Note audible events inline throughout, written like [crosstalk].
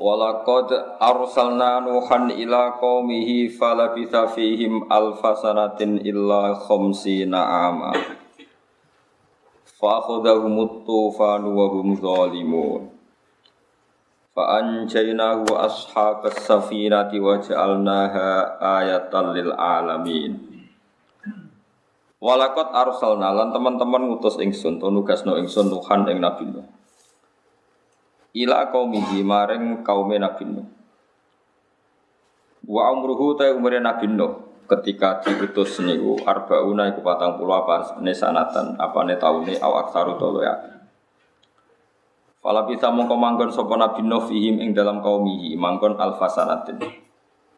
Walaqad arsalna Nuhan ila qaumihi falabitha fihim alfa sanatin illa khamsina ama. Fa akhadhahum tufan wa hum zalimun. Fa anjaynahu wa ashabas safinati wa ja'alnaha ayatan lil alamin. Walakot arsalna lan teman-teman ngutus ingsun to nugasno ingsun Nuhan ing Nabi Nuh ila qaumihi maring kaume Nabi Nuh. Wa umruhu ta umure Nabi Nuh ketika diutus niku arbauna iku patang puluh apa ne sanatan apa ne taune au aksaru tolo ya. Fala bisa mongko manggon sapa Nabi Nuh fihim ing dalam kaumihi manggon alfasanatin.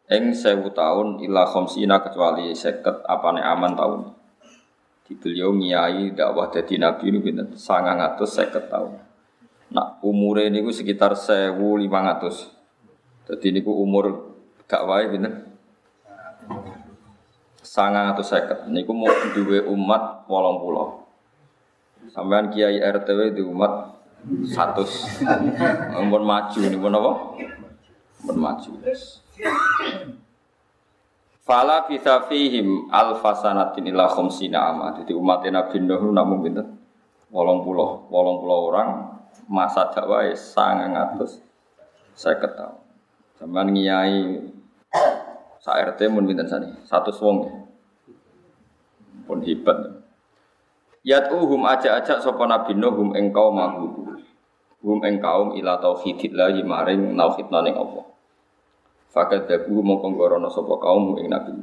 Ing sewu tahun ila khamsina kecuali seket apane aman tahun. Di beliau ngiyai dakwah dadi nabi niku pinten 950 tahun. Nak umure niku sekitar 1500. Jadi niku umur gak wae atau seket. Niku mau duwe umat wolong pulau. Sampean kiai RTW di umat satu. Ampun maju nih pun apa? Ampun maju. Fala bisa fihim alfasanatin ila khomsina ama. Jadi umat Nabi Nuh namun pinten? Wolong pulau, wolong pulau orang masa dakwah sangat ngatus saya ketahui zaman ngiyai sa RT mun pinten sani? Satu wong ya. pun hebat. Yat'uhum aja-aja sapa nabi nuhum ing kaum hum ing kaum ila tauhidillah maring tauhidna ning Allah. Fakat dabu mongko ngorono sapa kaum ing nabi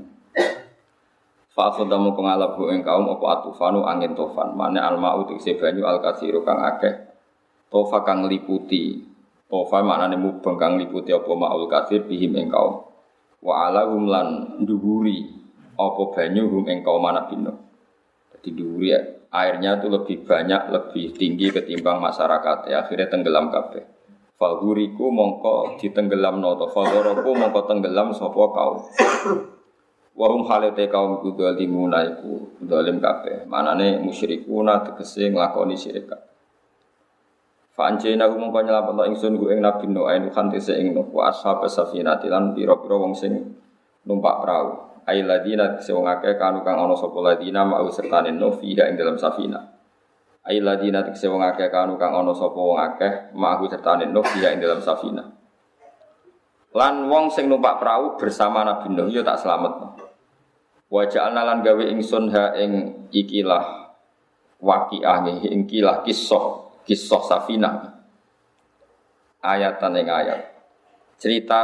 Fa akhadha mongko ngalap ing kaum atufanu angin tofan mane almau tikse banyu al kasiru kang akeh Tofa kang liputi. Tofa maknane mubeng kang liputi apa ma'ul kafir bihim ing kaum. Wa ala lan duhuri apa banyu hum ing kaum bino Jadi duhuri airnya itu lebih banyak, lebih tinggi ketimbang masyarakat. Ya, Akhirnya tenggelam kabeh. Falguriku mongko ditenggelam noto Falgoroku mongko tenggelam sopo kau Wahum halete kaum iku dolimuna iku dolim kabeh Manane musyrikuna tegese nglakoni syirik Fanjena ku mongko nyelametno ingsun ku ing Nabi Nuh ainu kan tese ing Nuh wa ashab safinati lan pira-pira wong sing numpak perahu. Ai ladina wong akeh kanu kang ana sapa ladina mau sertane Nuh fiha ing dalam safina. Ai ladina wong akeh kanu kang ana sapa wong akeh mau sertane Nuh fiha ing dalam safina. Lan wong sing numpak perahu bersama Nabi Nuh yo tak selametno. Wa ja'alna lan gawe ingsun ha ing ikilah waqi'ah ing kilah kisah kisah Safina. Ayatan yang ayat. Cerita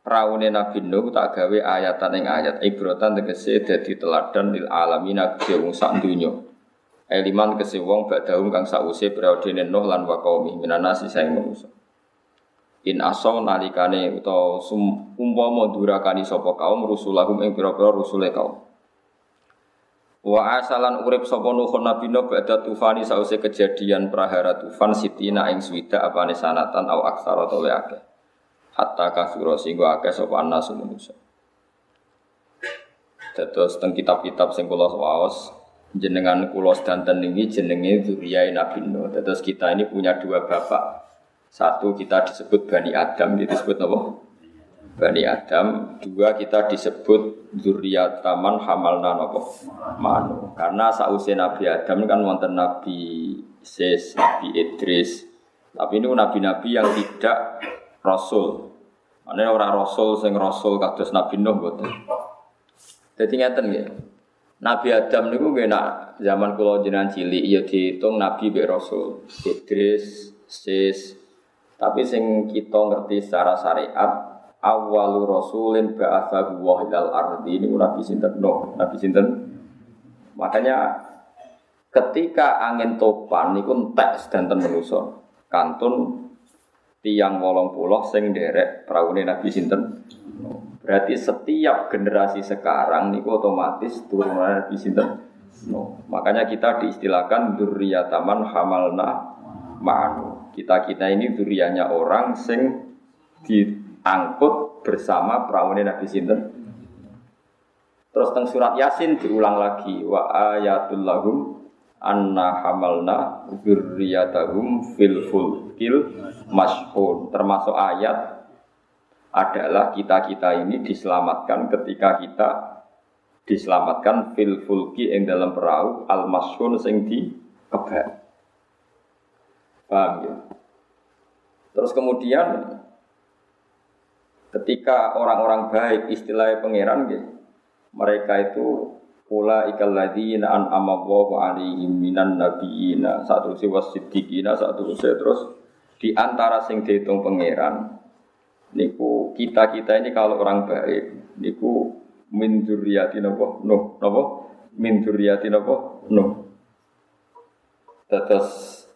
peraune Nabi Nuh tak gawe ayatan yang ayat. Ibrotan tegese dadi teladan lil alamina kedhe wong sak donya Eliman kese wong badahum kang sause periode Nuh lan wa qaumi. Minanasi saing manusa. In asaw nalikane utawa umpama durakani sapa kaum rusulahum ing pira-pira rusule kaum Wa asalan urip sapa nuhun nabi no ba'da tufani sause kejadian prahara tufan sitina ing swida apane sanatan au aksara to akeh. Hatta kasura singgo akeh sapa anas manusa. Dados teng kitab-kitab sing kula waos jenengan kula sedanten niki jenenge zuriyah Nabi Nuh. Dados kita ini punya dua bapak. Satu kita disebut Bani Adam, disebut apa? Bani Adam dua kita disebut zuriat taman hamalna nopo? Manu. Karena sausia Nabi Adam kan wonten Nabi Ses, Nabi Idris. Tapi ini nabi-nabi yang tidak rasul. Mana orang rasul sing rasul kados Nabi Nuh betul jadi ngeten ya Nabi Adam niku nggih nak zaman kula jenengan cilik ya dihitung nabi be rasul. Idris Sis tapi sing kita ngerti secara syariat awalu rasulin ba'athahu wa ilal ardi ini Nabi sinten no Nabi sinten makanya ketika angin topan niku entek sedanten manusa kantun tiang wolong puloh sing derek peraune Nabi sinten. Berarti setiap generasi sekarang niku otomatis turunan Nabi sinten. No. Makanya kita diistilahkan duriyataman hamalna ma'anu. Kita-kita ini durianya orang sing diangkut bersama peraune Nabi sinten. Terus teng surat Yasin diulang lagi wa ayatul lahum anna hamalna dzurriyyatahum fil fulkil mashhun. Termasuk ayat adalah kita-kita ini diselamatkan ketika kita diselamatkan fil fulki yang dalam perahu al mashhun sing di kebak. Paham ya? Terus kemudian ketika orang-orang baik istilahnya pangeran gitu, mereka itu Ula ikal ladina an amawahu alaihim minan nabiyina Satu si wasiddiqina Satu si terus Di antara sing dihitung pangeran Niku kita-kita ini kalau orang baik Niku min dzurriyyati napa nuh napa min dzurriyyati napa nuh Terus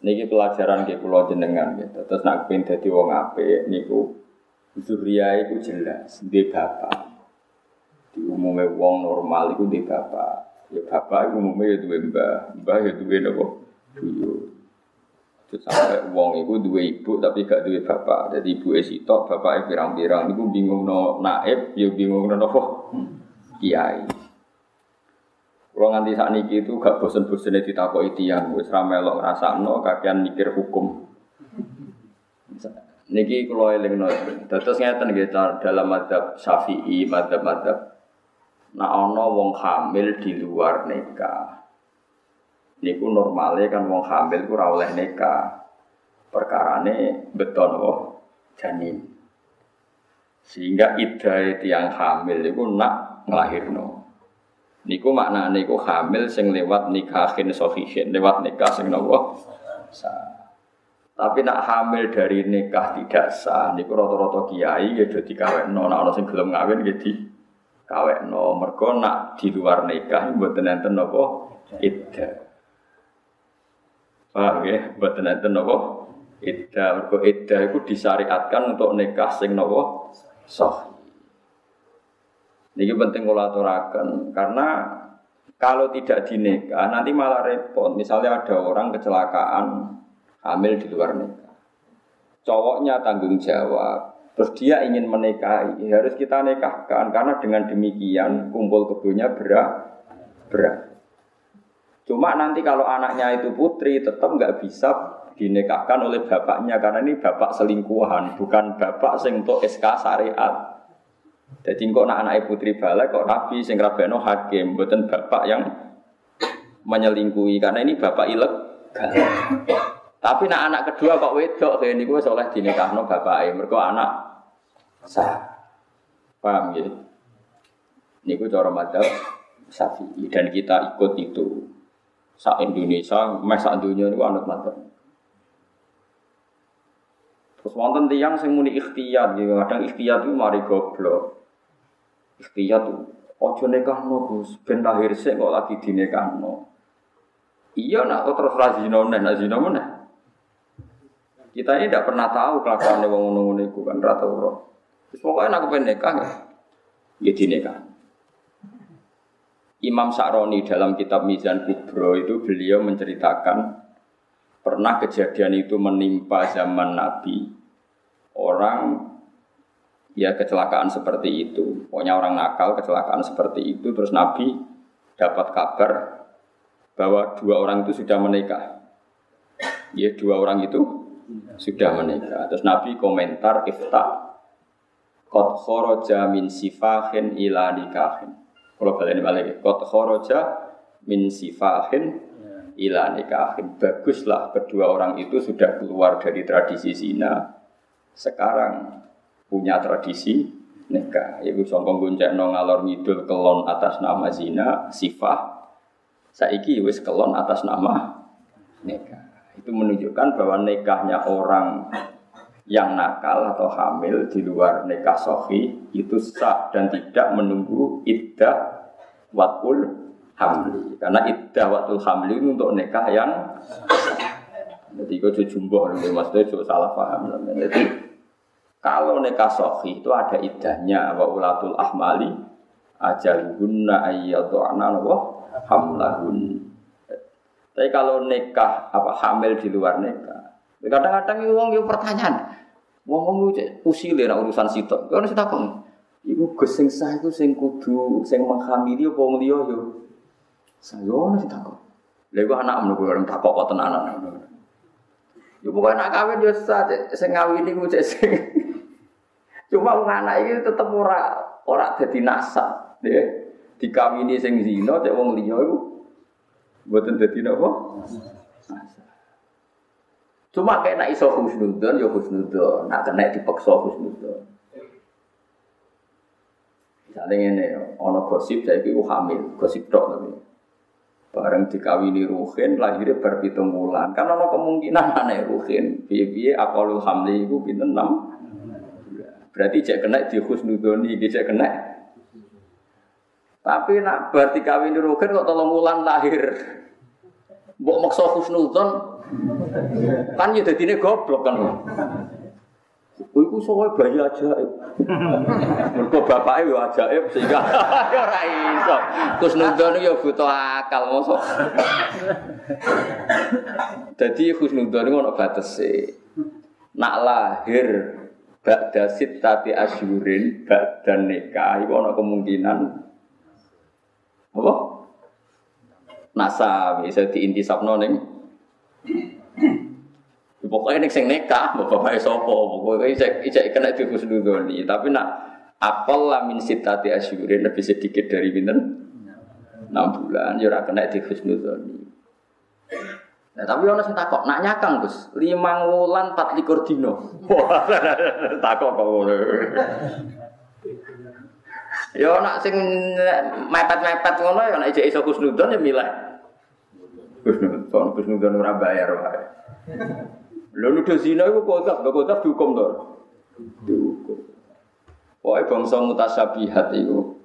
niki pelajaran ke pulau jenengan gitu. Terus nak pin dadi wong apik niku zuriya iku jelas di bapak di umumnya wong normal itu di bapak. Ya bapak itu umumnya ya dua mbah, mbah ya dua nopo. Terus sampai wong itu dua ibu tapi gak dua bapak. Jadi ibu esitok, bapak itu pirang-pirang. Itu bingung no naib, ya bingung no nopo kiai. Kalau nganti saat ini itu gak bosen-bosennya ditakoi tiang, wis ramelok no kakian mikir hukum. Niki kalau eling no, terus ngeten gitu dalam madhab syafi'i, madhab-madhab Nah ana wong hamil di luar nikah. Niku normalnya kan wong hamil ku ora oleh nikah. Perkarane beton wong janin. Sehingga iddah tiang hamil itu nak nglahirno. Niku makna niku hamil sing lewat nikahin sohihin, lewat nikah sing nopo sah. Tapi nak hamil dari nikah tidak sah, niku rata-rata kiai ya dadi kawekno, nak ana sing gelem ngawin ya di no mergo nak di luar nikah mboten enten napa idda. Paham ya? Mboten enten napa idda. Mergo idda iku disyariatkan untuk nikah sing napa sah. Ini penting kula karena kalau tidak dinikah nanti malah repot. Misalnya ada orang kecelakaan hamil di luar nikah. Cowoknya tanggung jawab, Terus dia ingin menikahi, harus kita nikahkan karena dengan demikian kumpul kebunnya berat, berat. Cuma nanti kalau anaknya itu putri tetap nggak bisa dinikahkan oleh bapaknya karena ini bapak selingkuhan, bukan bapak sing untuk SK syariat. Jadi kok anak anak putri balik kok nabi sing rabeno hakim, bukan bapak yang menyelingkuhi karena ini bapak ilegal. Tapi nak anak kedua kok wedok kayak ini gue soleh dinikahno bapak mereka anak sah. Paham ya? Ini gue cara madhab Syafi'i dan kita ikut itu. Sa Indonesia, mes sak dunia itu anut madhab. Terus wonten tiang sing muni ikhtiyat, gitu. kadang ikhtiyat itu mari goblok. Ikhtiyat itu ojo nekahno Gus, ben lahir sik kok lagi dinekahno. Iya nak terus razino neh, razino meneh. Kita ini tidak pernah tahu kelakuan wong ngono-ngono iku kan rata ora. Terus pokoknya aku pengen nikah ya, ya nikah. Imam Sa'roni dalam kitab Mizan Kubro itu beliau menceritakan pernah kejadian itu menimpa zaman Nabi. Orang ya kecelakaan seperti itu. Pokoknya orang nakal kecelakaan seperti itu. Terus Nabi dapat kabar bahwa dua orang itu sudah menikah. Ya dua orang itu sudah menikah terus Nabi komentar ifta Kot khoroja min sifahin ila nikahin. Kalau kalian balik, kot khoroja min sifahin ila nikahin. Baguslah kedua orang itu sudah keluar dari tradisi zina. Sekarang punya tradisi nikah. Ibu sombong guncek no ngalor ngidul kelon atas nama zina, sifah. Saiki wis kelon atas nama nikah. Itu menunjukkan bahwa nikahnya orang yang nakal atau hamil di luar nikah sohi itu sah dan tidak menunggu iddah watul hamli karena iddah watul hamli itu untuk nikah yang Jadi gue jumbo, maksudnya juga salah paham. Jadi kalau nikah sohi itu ada idahnya wa ulatul ahmali ajaluhunna ayyadhu'na wa hamlahun. Tapi kalau nikah apa hamil di luar nikah, kadang-kadang wong yo pertanyaan. Wong wong usile nak urusan sitok. Ono sing takon. Iku Gus sah iku sing kudu sing menghamili apa wong liya yo. Saya ono sing takon. Iku anak menunggu orang takok kok tenanan. Yo pokoke nak kawin yo sah sing ngawini ku cek sing Cuma wong anak iki tetep ora ora dadi nasab, ya. Dikawini sing zina cek wong liya iku mboten dadi napa? Cuma kayak nak iso husnudon, ya husnudon. Nak kena dipaksa husnudon. Misalnya ini, ono gosip saya itu hamil, gosip dok tapi. Bareng dikawini ruhin, lahirnya berpitung bulan. Karena ono kemungkinan [laughs] aneh ruhin. Biye-biye akalul hamli itu pinten enam. Berarti cek kena di husnudoni, cek kena. Tapi nak berarti kawin ruhin kok tolong bulan lahir. Mbok maksa husnudon, Kan ya dadine goblok kan. Kuwi ku sowe bayi ajaib. Mergo bapake yo ajaib sehingga [laughs] ya ora iso. Husnudon yo butuh akal mosok. Dadi husnudon iku ono batese. Nak lahir ba'da sittati asyurin ba'da nikah iku ono kemungkinan apa? Nasa bisa diintisabno ning Pokoknya ini sing nekah, bapak sopo, pokoknya ijek ijek kena di husnudoni. Tapi nak apel lah min sitati asyurin lebih sedikit dari binten enam bulan, ya kena di husnudoni. Nah, tapi orang sing takok, nak nyakang Gus, lima wulan empat likur dino. [laughs] Wah, [laughs] takok kok Ya nak sing mepet-mepet ngono ya ijek iso husnudon ya milih. Husnudon, husnudon ora bayar wae. Lho nuduh zina iku kodap, lho kodap dihukum to. Dihukum. Pokoke bangsa mutasyabihat iku.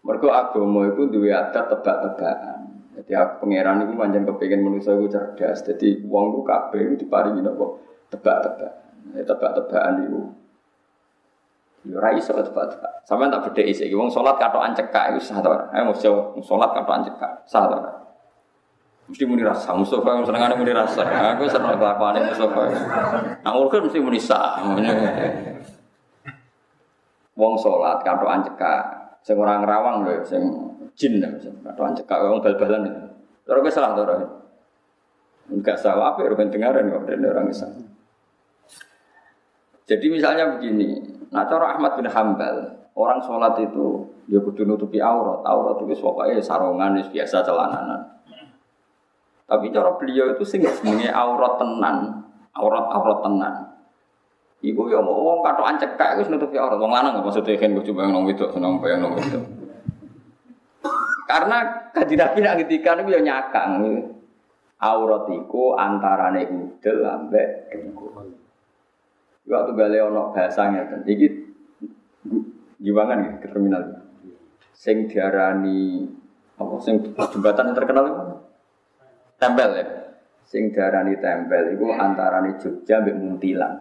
Mergo agama iku duwe adat tebak-tebakan. Jadi pangeran iku pancen kepengin manusa iku cerdas. Jadi wong ku kabeh iku diparingi napa? Tebak-tebakan. Ya tebak-tebakan iku. Ya ora iso tebak-tebakan. Sampeyan tak bedheki iki wong salat katokan cekak iku sah to ora? Ayo mesti salat katokan cekak. Sah to ora? Mesti muni rasa, Mustafa yang seneng muni rasa. Aku seneng kelakuan Mustafa. Nah, ulkur mesti muni sah. Wong sholat katokan cekak, sing orang rawang lho, sing jin katokan cekak, wong bal-balan. Terus gue salah tuh Enggak salah apa ya, dengaran kok dari orang Islam. Jadi misalnya begini, nah cara Ahmad bin Hambal, orang sholat itu ya kudu nutupi aurat, aurat itu pokoknya sarongan biasa celananan. Tapi cara beliau itu sing jenenge aurat tenan, aurat-aurat tenan. Iku ya mau wong katokan cekak wis nutupi aurat. Wong lanang maksudnya kan gue coba nong itu, seneng bayang nong itu. Karena kaji Nabi nak ngetikan itu ya nyakang. Aurat iku antarane udel ambek. Waktu gale ono bahasanya kan. Iki giwangan ya ke terminal. Sing diarani apa sing jembatan yang terkenal itu Tempel ya. Sing darani tempel iku antarane Jogja mbek Muntilan.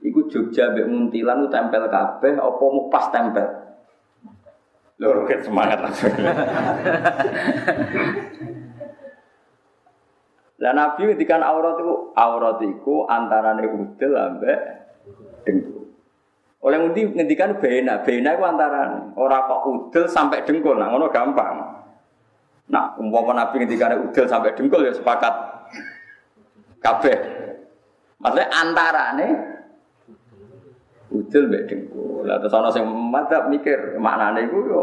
Iku Jogja mbek Muntilan ku tempel kabeh apa mau pas tempel? Lho semangat langsung. Lah Nabi ngendikan aurat itu aurat iku antarane udel ambek dengkul. Oleh ngendi ngendikan bena, bena iku antarane ora kok udel sampai dengkul, nah ngono gampang. Nah, umpama Nabi ada udel sampai dengkul ya sepakat kabeh. Maksudnya antara nih udel mbek dengkul. Lah terus ana sing madzhab mikir maknane iku yo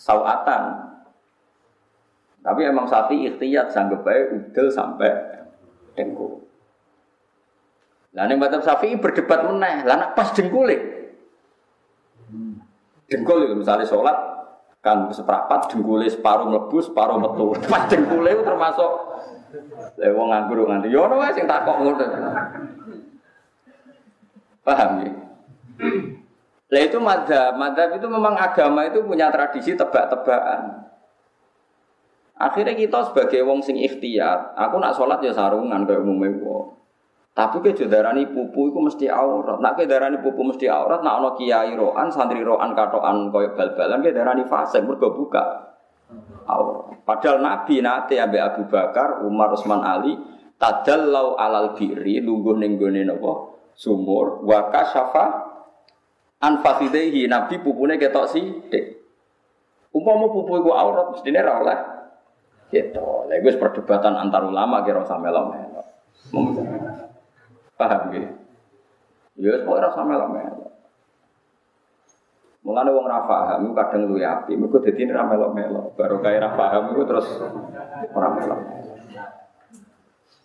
sawatan. Tapi emang sapi ikhtiyat sanggup baik udel sampai dengkul. Lah ning madzhab Syafi'i berdebat meneh. Lah pas dengkule. Dengkul itu misalnya sholat kan seprapat dengkule separuh mlebu separuh metu [laughs] pas dengkule termasuk lha wong nganggur nganti yo wae sing takok ngono paham ya Lah itu madhab, madhab itu memang agama itu punya tradisi tebak-tebakan. Akhirnya kita sebagai wong sing ikhtiar, aku nak sholat ya sarungan kayak umumnya wong. Tapi ke darani pupu itu mesti aurat. Nak ke darani pupu mesti aurat, nak ono kiai roan, santri roan, katoan koyo bal-balan ke darani fase mergo buka aurat. Padahal Nabi nate ambek Abu Bakar, Umar, Utsman Ali tadallau alal biri lungguh ning gone napa sumur wa kasyafa an fakhidaihi Nabi pupune ketok sithik. Umpama pupu iku aurat mestine ra oleh gitu. Iku perdebatan antar ulama kira usah melo-melo. Paham gitu? Ya, pokoknya rasa melok-melok. Mulane wong ra paham kadang luwe api, mergo dadi ra melok-melok. Baru kaya ra paham iku terus ora melok.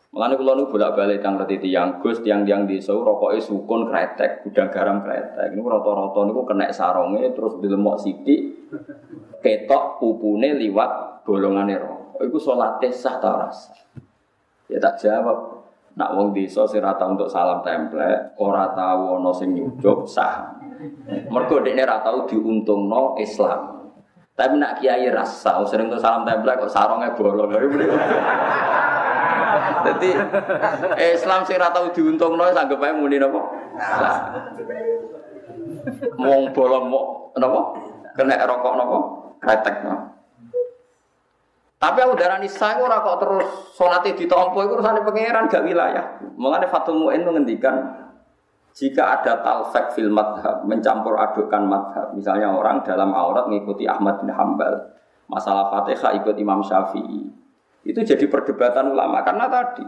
Mulane kula nu bolak-balik tang reti tiyang Gus tiang-tiang desa rokoke sukun kretek, gudang garam kretek. Niku rata-rata niku kena sarunge terus dilemok sithik ketok pupune liwat bolongane rokok. Iku salate sah ta ora Ya tak jawab, Nak wong desa sing ora untuk salam templek, ora tau ana sing nyucuk sah. Mergo dekne ora tau diuntungno Islam. Tapi nak kiai rasa sering untuk salam templek kok sarongnya bolong. [laughs] Jadi Islam sing ora tau diuntungno sanggep ae muni napa? Wong bolong mau napa? Kena rokok napa? Kretek napa? Tapi aku darah nisa aku kok terus sholatnya ditompo itu urusan pangeran gak wilayah. Mengenai Fatul Mu'in menghentikan jika ada talfek fil madhab, mencampur adukkan madhab. Misalnya orang dalam aurat mengikuti Ahmad bin Hambal. Masalah Fatihah ikut Imam Syafi'i. Itu jadi perdebatan ulama. Karena tadi,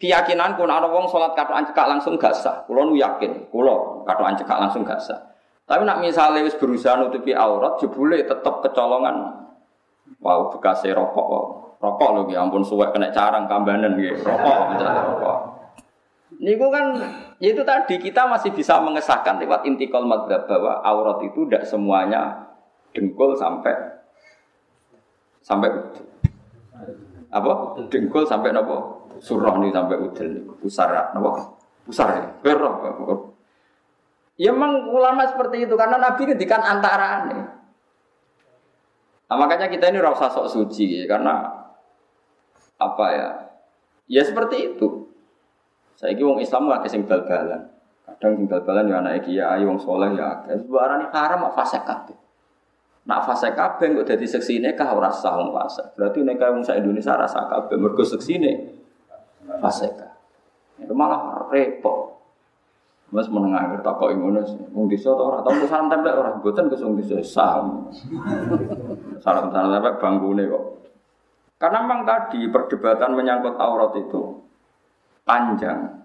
keyakinan kun ada wong sholat katoan cekak langsung gak sah. Kulo nu yakin, kulo katoan cekak langsung gak sah. Tapi nak misalnya berusaha nutupi aurat, jebule tetap kecolongan Wow, bekasnya rokok. Rokok loh, ya ampun suwek kena carang kambanan gitu. Rokok misalnya rokok. Niku kan itu tadi kita masih bisa mengesahkan lewat intikal madhab bahwa aurat itu tidak semuanya dengkul sampai sampai apa? Dengkul sampai nopo surah nih sampai udel pusara nopo pusar ya. Berok ya memang ulama seperti itu karena nabi ngedikan antara nih Nah, makanya kita ini rasa sok suci karena apa ya? Ya seperti itu. Saya kira wong Islam nggak kesing bal-balan. Kadang sing bal-balan ya anak kiai wong soleh ya akeh. Haram mak fase kabeh. Nak fase kabeh kok dadi seksine kah ora sah wong fase. Berarti nek wong sak Indonesia rasa kabeh mergo seksine fase Itu malah repot. Mas menengah akhir tak kok ngono sih. Wong desa to ora tau salam tempel ora mboten ke wong desa saham. [laughs] salam salam tempel banggune kok. Karena memang tadi perdebatan menyangkut aurat itu panjang.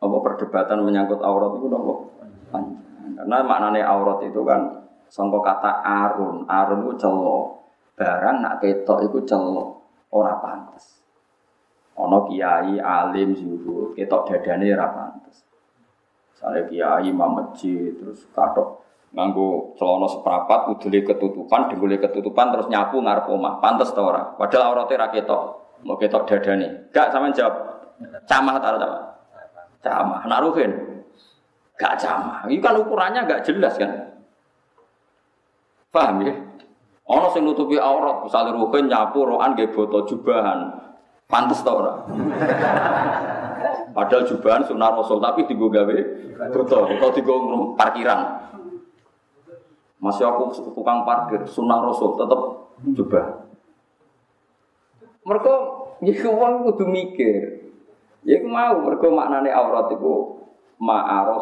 Apa perdebatan menyangkut aurat itu nopo panjang. Karena maknanya aurat itu kan sangka kata arun, arun itu celo. Barang nak ketok itu celo, ora pantas. Ono kiai alim zuhud, ketok dadane ora pantes. Sale kiai imam masjid terus katok nganggo celana seprapat udule ketutupan, dengkule ketutupan terus nyapu ngarep omah. Pantes ta ora? Padahal aurate ra ketok. Mau ketok dadane. Gak sampean jawab. Camah ta camah? Nak ruhin. Gak camah. Ini kan ukurannya gak jelas kan? Paham ya? Ono sing nutupi aurat, misalnya ruhin nyapu rohan nggih boto jubahan. Pantes tau ora? Padahal jubahan sunnah Rasul tapi digo gawe betul atau digo parkiran. Masih aku tukang parkir sunnah Rasul tetap jubah. Mereka ya uang kudu mikir. Ya mau mereka maknane aurat itu ma'aro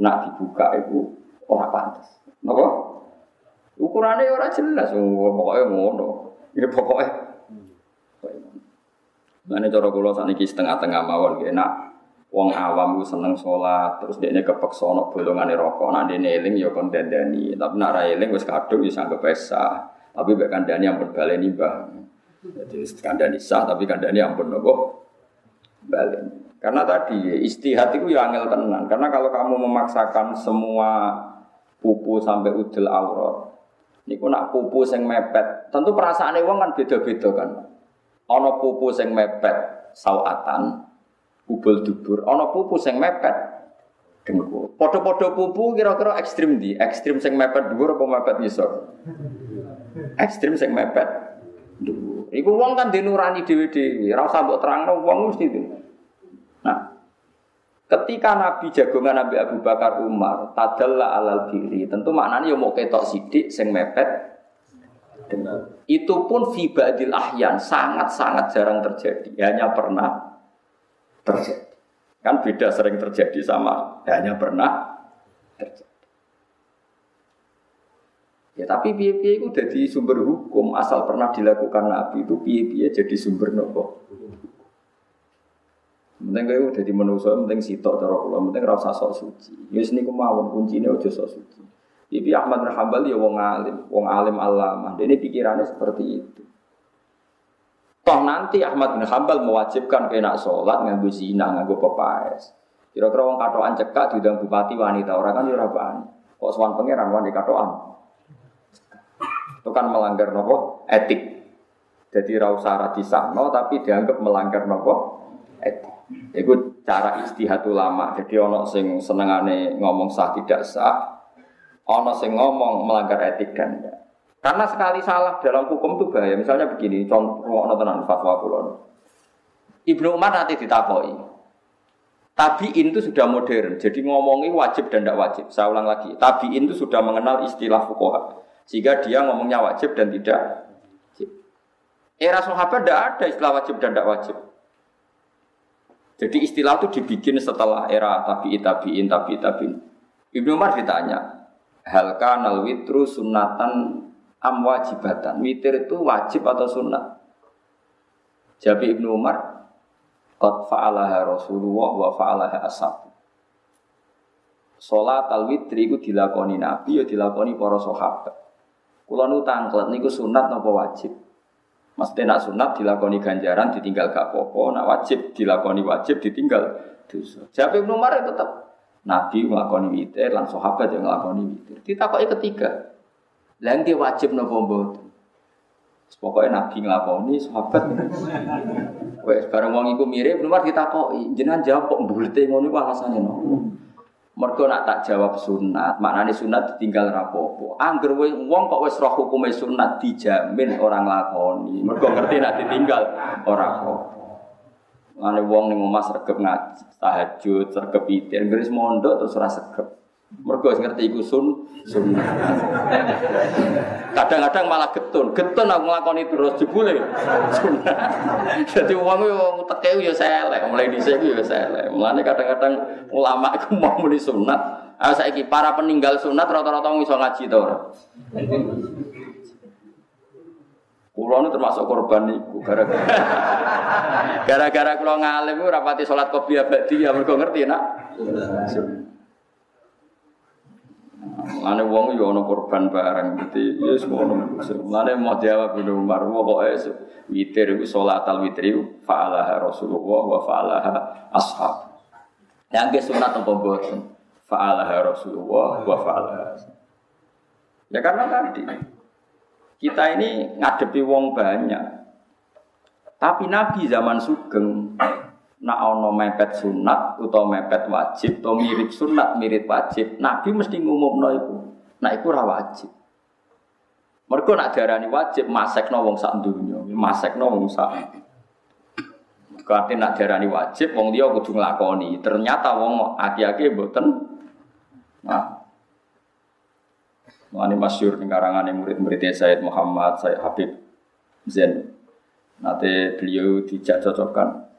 nak dibuka itu orang pantas. Napa? Ukurannya orang jelas, pokoknya ngono. Ya pokoknya Mana cara kula sakniki setengah-tengah mawon enak. Wong awam ku seneng sholat, terus dia ini kepeksa ono bolongane rokok, nak dia eling ya kon dandani. Tapi nak ra eling wis kadung ya sanggep pesa. Tapi mbek kandhani ampun baleni Mbah. Jadi kandhani sah tapi kandhani ampun nopo baleni. Karena tadi istihad itu ya angel tenan. Karena kalau kamu memaksakan semua pupu sampai udel aurat, niku nak pupu sing mepet, tentu perasaane wong kan beda-beda kan. Ana pupu sing mepet sawatan, kubul dubur. Ana pupu sing mepet dengkul. Padha-padha pupu kira-kira ekstrim di, ekstrim sing mepet dhuwur apa mepet ngisor? ekstrim sing mepet. Duh, iku wong kan dinurani dhewe-dhewe, ora usah mbok terangno wong mesti itu. Nah, ketika Nabi jagongan Nabi Abu Bakar Umar tadalla alal diri, tentu maknanya ya mau ketok sidik sing mepet Itu pun fi ahyan sangat-sangat jarang terjadi, hanya pernah terjadi. Kan beda sering terjadi sama hanya pernah terjadi. Ya tapi piye-piye itu jadi sumber hukum asal pernah dilakukan Nabi itu piye-piye jadi sumber nopo. Penting udah di manusia, penting sitok cara kula, penting rasa sok suci. Ya sini kemauan kuncinya udah sok suci. Ibi Ahmad bin Hambal ya wong alim, wong alim alama. Ini pikirannya seperti itu. Toh nanti Ahmad bin Hambal mewajibkan kena sholat nganggo zina, nganggo pepaes. Kira-kira wong katoan cekak diundang bupati wanita orang kan ya ora bani. Kok sowan pangeran wanita katoan. Itu kan melanggar nopo etik. Jadi rasa radisahno tapi dianggap melanggar nopo etik. Itu cara istihad ulama. Jadi ono sing senengane ngomong sah tidak sah, ono sing ngomong melanggar etik dan enggak. Karena sekali salah dalam hukum itu bahaya. Misalnya begini, contoh ono tenan fatwa kulon. Ibnu Umar nanti ditakoi. Tabiin itu sudah modern, jadi ngomongi wajib dan tidak wajib. Saya ulang lagi, tabiin itu sudah mengenal istilah fukoha. Sehingga dia ngomongnya wajib dan tidak. Era sahabat tidak ada istilah wajib dan tidak wajib. Jadi istilah itu dibikin setelah era tabi'i tabi'in tabi'i tabi'in. Ibnu Umar ditanya, hal kanal witru sunatan am wajibatan. Witir itu wajib atau sunnah? Jawab Ibnu Umar, qad fa'alaha Rasulullah wa fa'alaha ashab. Salat al-witri itu dilakoni Nabi ya dilakoni para sahabat. Kula nu tangklet niku sunat napa wajib? Maksudnya nak sunat dilakoni ganjaran ditinggal gak apa-apa, nak wajib dilakoni wajib ditinggal dosa. Jawab Ibnu Umar tetap Nabi nglakoni witir lan sahabat yang nglakoni witir. Ditakoki ketiga. Lah nggih wajib napa mboten? Pokoknya Nabi nglakoni sahabat. [laughs] Wes bareng wong iku mirip Umar ditakoki, jenengan jawab kok mbulete ngono iku alasane nopo? Mergo nak tak jawab sunat, maknane sunat ditinggal rapopo. Angger wong kok wis roh hukume sunat dijamin orang lakoni. Mergo ngerti nak ditinggal ora apa. Mane wong ning omah sregep ngaji, tahajud, sregep itir, ngris mondok terus ora sregep. Mergo ngerti iku sun sunnah. [laughs] Kadang-kadang malah getun, getun aku nglakoni terus jebule sunnah. [laughs] Dadi wong yo teke yo selek, mulai dhisik yo selek. Mulane kadang-kadang ulama iku mau muni sunat. Ah saiki para peninggal sunat rata-rata iso ngaji to ora? Kulo nu termasuk korban niku gara-gara [laughs] gara-gara kulo ngalim ora pati salat qobliyah ba'diyah mergo ngerti nak. Lane wong yo ana korban bareng dadi ya ngono. Lane mau jawab Ibnu Umar pokoke witir iku salat al witri fa'alaha Rasulullah wa fa'alaha ashab. Yang ke sunat apa boten? Fa'alaha Rasulullah wa fa'alaha. Ya karena tadi kita ini ngadepi wong banyak. Tapi Nabi zaman Sugeng nak ono mepet sunat atau mepet wajib atau mirip sunat mirip wajib nabi mesti ngumumno iku nak iku wajib. Mergo nak diarani wajib masekno wong sak donya masekno wong sak. Kate nak diarani wajib wong liya kudu nglakoni. Ternyata wong aki-aki mboten. Nah Ini masyur ning karangane murid-muridnya Said Muhammad, Said Habib Zain. Nanti beliau dijak cocokkan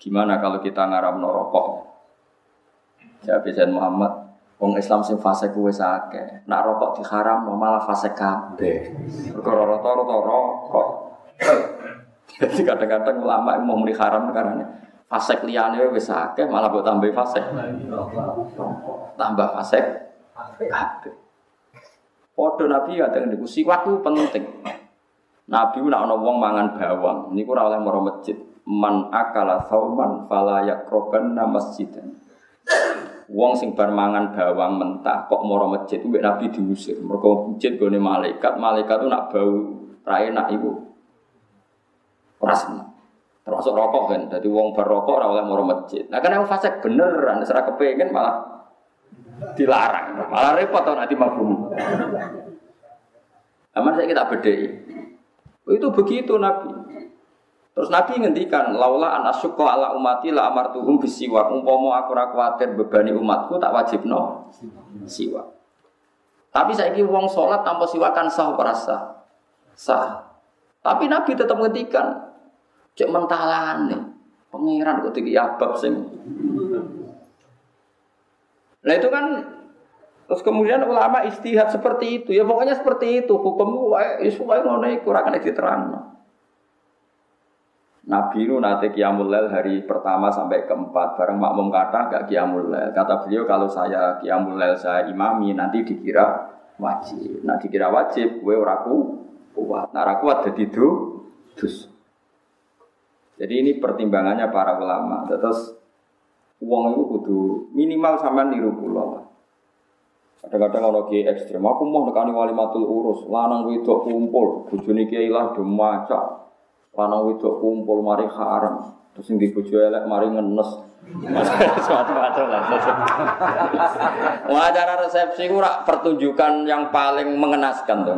Gimana kalau kita ngaram rokok? Jawab Zain Muhammad, Wong Islam sing fase kuwe sake. Nak rokok diharam malah fase kabeh. Perkara rata-rata rokok. Jadi kadang-kadang ulama mau muni haram karena fase liyane wis akeh malah buat tambah fase. Tambah fase kabeh. Padha Nabi kadang niku siwak penting. Nabi nak ana wong mangan bawang niku ora oleh maro masjid man akala sauman fala yakrobanna masjidan. Wong sing bar mangan bawang mentah kok moro masjid mbek Nabi diusir. Mergo masjid gone malaikat, malaikat itu nak bau ra enak iku. Ora. Termasuk rokok kan. Jadi wong berrokok ora oleh moro masjid. Nah kan yang fasik beneran, ora kepengin malah dilarang. Malah repot to nanti mabum. Zaman saya kita bedai. Itu begitu Nabi. Terus Nabi ngendikan, laula an asyqa ala umati la amartuhum bisiwak. Umpama aku ora kuwatir bebani umatku tak wajib no siwak. Tapi saya ini wong sholat tanpa siwakan sah apa sah? Tapi Nabi tetap ngendikan, cek mentalan nih. Pangeran kok tinggi abab sing. Nah itu kan Terus kemudian ulama istihad seperti itu. Ya pokoknya seperti itu. Hukum itu wae ngono iku ora kena diterangno. Nabi itu nanti kiamul hari pertama sampai keempat bareng makmum kata gak kiamul Kata beliau kalau saya kiamul saya imami nanti dikira wajib. Nah dikira wajib, gue oraku kuat. Nah kuat jadi dus. Jadi ini pertimbangannya para ulama. Terus uang itu kudu minimal sama niru pulau. Kadang-kadang orang kiai ekstrim, aku mau nekani wali matul urus, lanang wedok kumpul, bujuni kiai lah maca, lanang wedok kumpul mari haram, terus yang dibujuk elek mari ngenes, [laughs] Macam-macam lah. Acara resepsi ku rak pertunjukan yang paling mengenaskan tuh.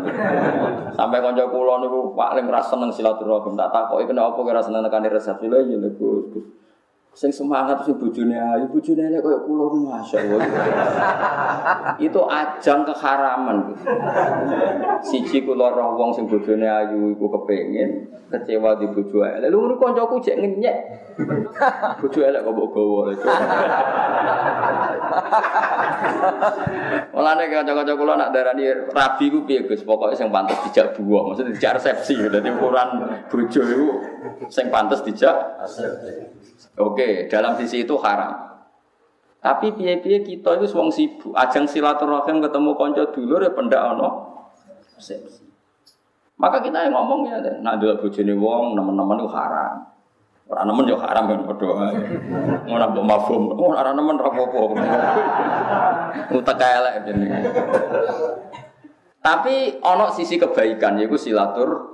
Sampai konco kula niku paling rasa seneng silaturahim. Tak takoki kenapa kira seneng nekani resepsi lho ya Gus. Sing semangat sing bojone ayu, bojone elek koyo kula masyaallah. Itu ajang keharaman. Siji kula roh wong sing bojone ayu iku kepengin kecewa di bojo elek. Lha ngono kancaku jek ngenyek. Bojo elek kok mbok gawa. Mulane kanca-kanca kula nak darani rabi ku piye Gus? Pokoke sing pantes dijak buah, maksudnya dijak resepsi. Dadi ukuran bojo iku sing pantes dijak resepsi. Oke, dalam sisi itu haram. Tapi piye-piye kita itu wong sibuk, ajang silaturahim ketemu konco dulu ya pendak ono. Maka kita yang ngomong ya, nak dulu bojone wong, teman-teman itu haram. Orang nemen yo haram kan berdoa. Mau nambah mafhum, oh orang nemen rapopo. [laughs] Utak elek jenenge. Tapi ono sisi kebaikan yaitu silatur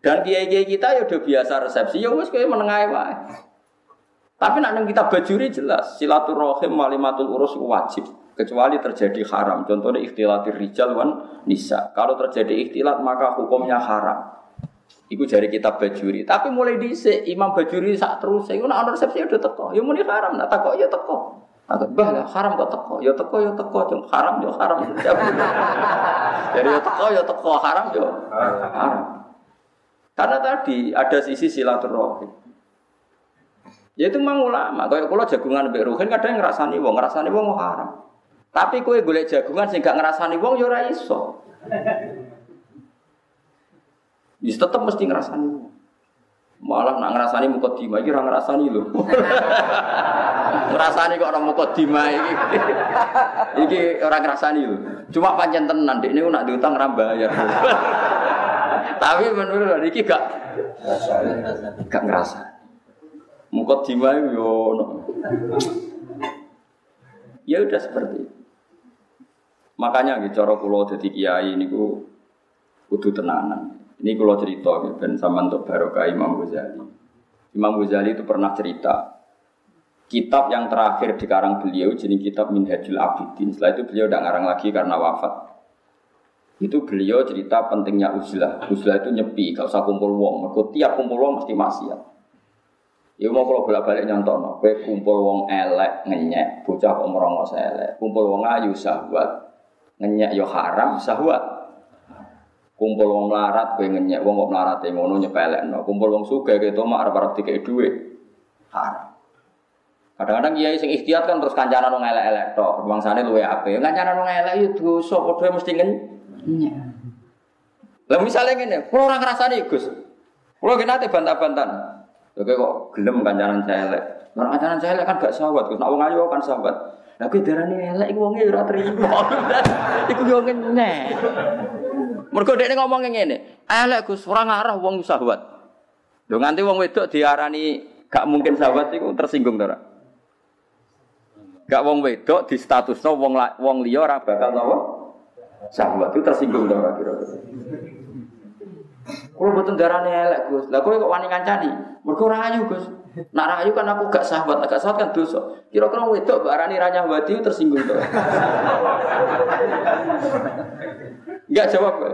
dan kiai-kiai kita ya udah biasa resepsi, ya wes kayak menengah wae. Tapi nak kita bajuri jelas silaturahim malimatul urus wajib kecuali terjadi haram. Contohnya ikhtilatir rijal wan nisa. Kalau terjadi ikhtilat maka hukumnya haram. Iku jari kita bajuri. Tapi mulai dice imam bajuri saat terus saya nak resepsi udah teko. Ya muni haram, nak teko ya teko. Agak bah ya haram kok teko. Ya teko ya teko, Cuma haram ya haram. [laughs] Jadi ya teko ya teko, haram ya haram. Karena tadi ada sisi silaturahim. Ya itu mang ulama, kayak kalau jagungan mbek ruhin kadang ngrasani wong, ngrasani wong haram. Tapi kowe golek jagungan sing gak ngrasani wong ya ora iso. Ya tetep mesti ngrasani wong. Malah nak ngrasani mukadimah iki ora ngrasani lho. [laughs] ngrasani kok ora mukadimah iki. iki ora ngrasani lho. Cuma pancen tenan niku nak diutang ora bayar. [laughs] Tapi menurut iki gak gak ngrasani. Mukot dimai yo Ya udah seperti itu. Makanya gitu cara kula dadi kiai niku kudu tenanan. Ini kalau cerita gitu, dan sama untuk barokah Imam Ghazali. Imam Ghazali itu pernah cerita kitab yang terakhir di karang beliau jadi kitab Minhajul Abidin. Setelah itu beliau tidak ngarang lagi karena wafat. Itu beliau cerita pentingnya uzlah. Uzlah itu nyepi, gak usah kumpul wong. Mereka tiap kumpul wong mesti maksiat. Ya mau kalau bolak balik nyontono, kue kumpul wong elek ngenyek, bocah kok merongos elek, kumpul wong ayu sahwat, ngenyek yo haram sahwat. Kumpul wong melarat, kue ngenyek wong kok melarat yang ngono nyepelek no. Kumpul wong suga gitu mah arab arab tiga duit haram. Kadang-kadang kiai sing ikhtiat kan terus kancanan wong elek-elek tok, bangsane luwe ape. Kancanan wong elek itu dosa padha mesti ngenyek. Lah misalnya ngene, kulo ora ngrasani Gus. Kulo ki nate bantah-bantahan. Oke kok gelem kancanan elek. Ora kancanan elek kan gak sahabat, Gus. Nek wong ayu kan sahabat. Lah kuwi darane elek iku wonge ora trimo. [laughs] Iku yo ngene. Mergo dekne ngomong ngene, elek Gus, ora ngarah wong sahabat. Lho nganti wong wedok diarani gak mungkin sahabat iku tersinggung to? Gak wong wedok di statusno wong wong liya ora bakal napa? Sahabat itu tersinggung to kira-kira. Kalau betul darahnya elek Gus, lah kok wani ngancani? Mergo rayu Gus. Nak rayu kan aku gak sahabat, gak sahabat kan dosa. Kira-kira wedok barani ranyah wadi tersinggung tuh. Enggak jawab kowe.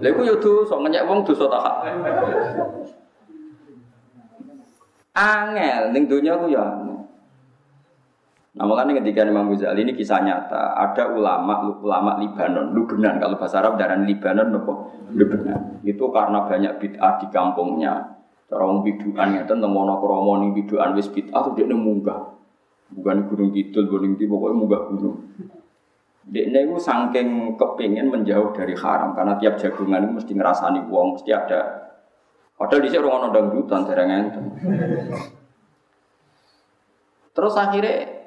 Lha iku yo dosa ngenyek wong dosa tak. Angel ning donya ku ya. Nah makanya ketika Imam Ghazali ini kisah nyata, ada ulama ulama Libanon, Lubnan kalau bahasa Arab darah Libanon nopo Lubnan. Itu karena banyak bid'ah di kampungnya. Cara wong bid'ah ngeten teng Wonokromo ning bid'ah wis bid'ah tuh dia munggah. Bukan gunung kidul, gunung di pokoknya munggah gunung. Dia itu saking kepingin menjauh dari haram karena tiap jagungan itu mesti ngerasani uang, mesti ada. Padahal di sini orang dangdutan, dereng Terus akhirnya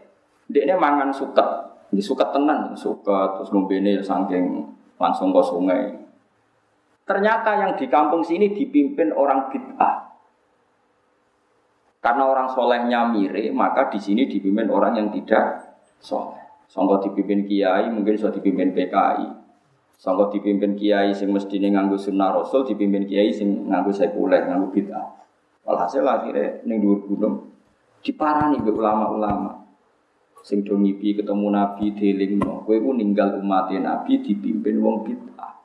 dia ini mangan suket, di suket tenan, suket terus ngombene saking langsung ke sungai. Ternyata yang di kampung sini dipimpin orang bid'ah. Karena orang solehnya mire, maka di sini dipimpin orang yang tidak soleh. Sangka dipimpin kiai, mungkin sudah dipimpin PKI. Sangka dipimpin kiai sing mesti nganggu sunnah rasul, dipimpin kiai sing nganggu sekuler, nganggu bid'ah. Walhasil akhirnya ning dhuwur gunung diparani be ulama-ulama sing do ngipi ketemu Nabi delingno kowe ku ninggal umat Nabi dipimpin wong bid'ah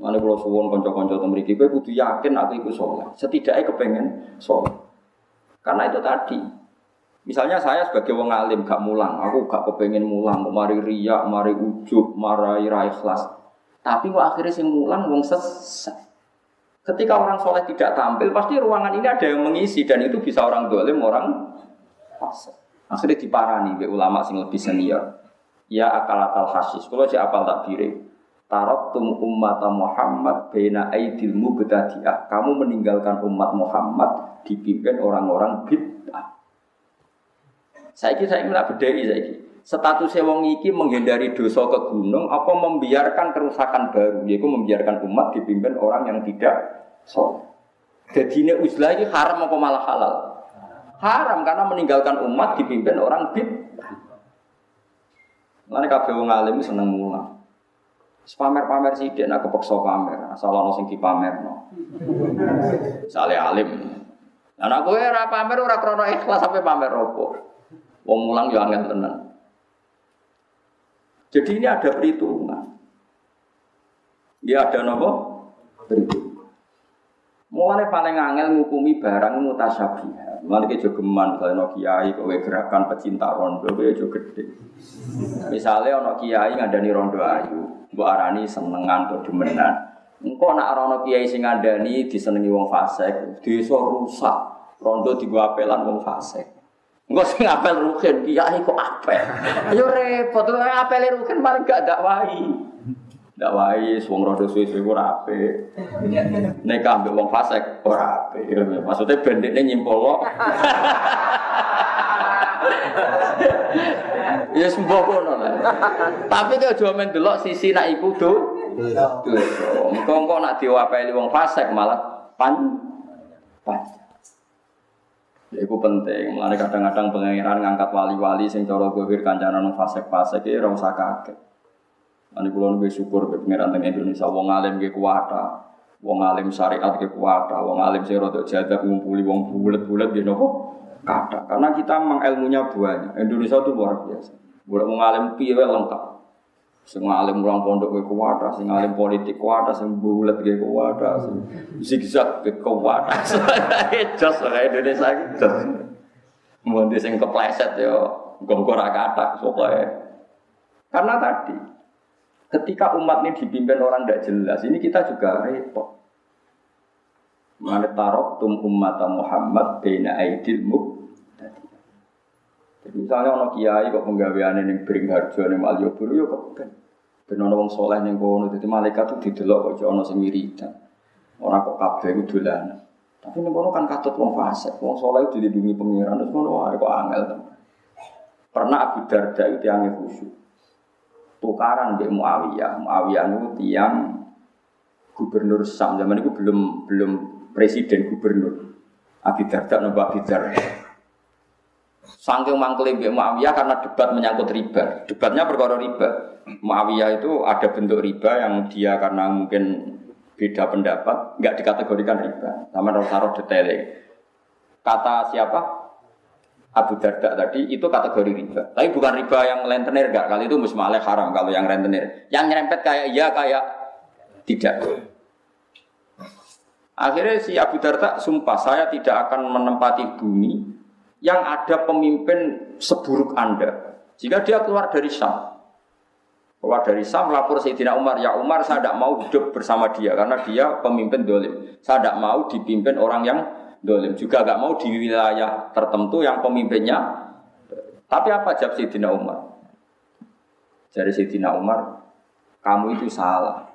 Mana kalau suwon konco-konco temeriki, kowe kudu yakin aku itu soleh. Setidaknya kepengen soleh. Karena itu tadi. Misalnya saya sebagai wong alim gak mulang, aku gak kepengen mulang, mari riak, mari ujub, mari rai ikhlas. Tapi kok akhirnya sing mulang wong sesat. Ketika orang soleh tidak tampil, pasti ruangan ini ada yang mengisi dan itu bisa orang dolim, orang fasik. Akhirnya diparani be ulama sing lebih senior. Ya akalatal hasis. Kalau si apal tak. Tarot umat Muhammad bena aidil mubtadi'ah. Kamu meninggalkan umat Muhammad dipimpin orang-orang bid'ah. Saya kira saya ingin bedai saya Status wong iki menghindari dosa ke gunung apa membiarkan kerusakan baru yaitu membiarkan umat dipimpin orang yang tidak soleh. Jadi ini uzlah ini haram apa malah halal? Haram karena meninggalkan umat dipimpin orang bid. Lalu kabeh wong alim seneng mulang. Pamer-pamer dia nak kepeksa pamer, asal ono sing dipamerno. Sale alim. Lah aku ora pamer ora krana ikhlas sampai pamer opo. Wong mulang yo angel tenan. Jadi ini ada perhitungan. Dia ada nopo? Perhitungan. Mulane paling angel ngukumi barang mutasyabih. Mulane ke jogeman kalau kiai kowe gerakan pecinta rondo kowe aja gede. Misalnya ono kiai ngandani rondo ayu, mbok arani senengan atau demenan. Engko nak ono kiai sing ngandani disenengi wong fasik, desa rusak. Rondo digo apelan wong fasik. Engko sing apel rugen kiai kok apel. Yo repot, apel rugen paling gak dakwahi. Ndak wae wong rada suwe-suwe ora apik. Nek ambek wong fasik ora apik. Maksudnya bendekne nyimpol [laughs] Ya sembuh kono lah. Tapi kok aja men delok sisi nak iku do. Dosa. Engko nak diwapeli wong fasik malah pan pan. Ya itu penting, mulai kadang-kadang pengiran ngangkat wali-wali sing cara gohir kancanan fasik-fasik ya ora usah kaget. Ane kulo nunggu syukur ke pangeran teng Indonesia. Wong alim ke kuwata, wong alim syariat ke kuwata, wong alim sing rada jadab ngumpuli wong bulet-bulet gitu kok kata. Karena kita memang ilmunya banyak. Indonesia itu luar biasa. Buat wong alim piye lengkap. Sing alim mulang pondok ke kuwata, sing alim politik kuwata, sing bulet ke kuwata, sing zigzag ke kuwata. [laughs] Jos kayak Indonesia gitu. Mau sing kepleset yo, gak ora kata pokoknya. Karena tadi Ketika umat ini dipimpin orang tidak jelas, ini kita juga repot. Mana tarok tum umat Muhammad bina aidilmu. Jadi misalnya orang kiai kok penggawean ini bering harjo ini Malioboro ya kok ben. Ben orang soleh yang kono, jadi malaikat itu didelok kok jono sing. Orang kok kabeh itu dolanan. Tapi ning kono kan katut wong fasik, wong itu dilindungi pengiran, terus ngono wae kok angel. Pernah Abu Darda itu yang khusyuk tukaran di Muawiyah. Muawiyah itu tiang gubernur Sam zaman itu belum belum presiden gubernur. Abi Darda nopo Abi Darda. Sangking mangkeli Mbak Muawiyah karena debat menyangkut riba. Debatnya perkara riba. Muawiyah itu ada bentuk riba yang dia karena mungkin beda pendapat, nggak dikategorikan riba. Sama taruh detailnya. Kata siapa? Abu Darda tadi itu kategori riba. Tapi bukan riba yang rentenir enggak. Kali itu musmaleh haram kalau yang rentenir. Yang nyerempet kayak iya kayak Tidak. Akhirnya si Abu Darda sumpah saya tidak akan menempati bumi yang ada pemimpin seburuk Anda. Jika dia keluar dari Syam. Keluar dari Syam lapor Sayyidina Umar, ya Umar saya tidak mau hidup bersama dia karena dia pemimpin dolim. Saya tidak mau dipimpin orang yang dolim. Juga gak mau di wilayah tertentu yang pemimpinnya. Tapi apa jawab Sayyidina Umar? Jadi Sayyidina Umar, kamu itu salah.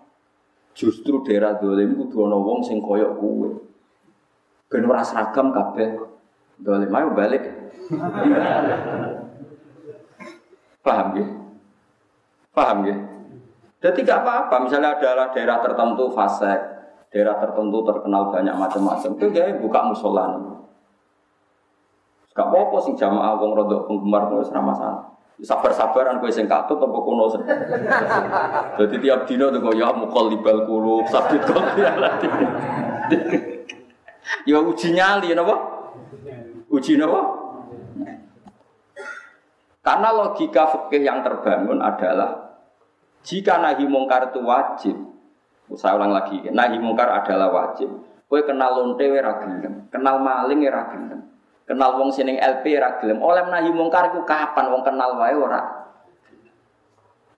Justru daerah dolim itu ana wong sing koyok kue. Ben ora seragam kabeh. Dolim ayo balik. [laughs] Paham ya? Paham ya? Jadi tidak apa-apa, misalnya adalah daerah tertentu fasek, daerah tertentu terkenal banyak macam-macam, itu dia buka musola Gak apa-apa sih jamaah wong rodok penggemar wis ora masalah. Sabar-sabaran kowe sing katut apa kuno. Jadi [laughs] tiap dino tuh ya mukol libal kulub sabit kolbi [laughs] Ya uji nyali napa? Uji napa? Karena logika fikih yang terbangun adalah jika nahi mungkar itu wajib, saya ulang lagi, nahi mungkar adalah wajib. Kowe kenal lonte ora kenal maling ora gelem. Kenal wong sining LP ora gelem. Oleh nahi mungkar iku kapan wong kenal wae ora?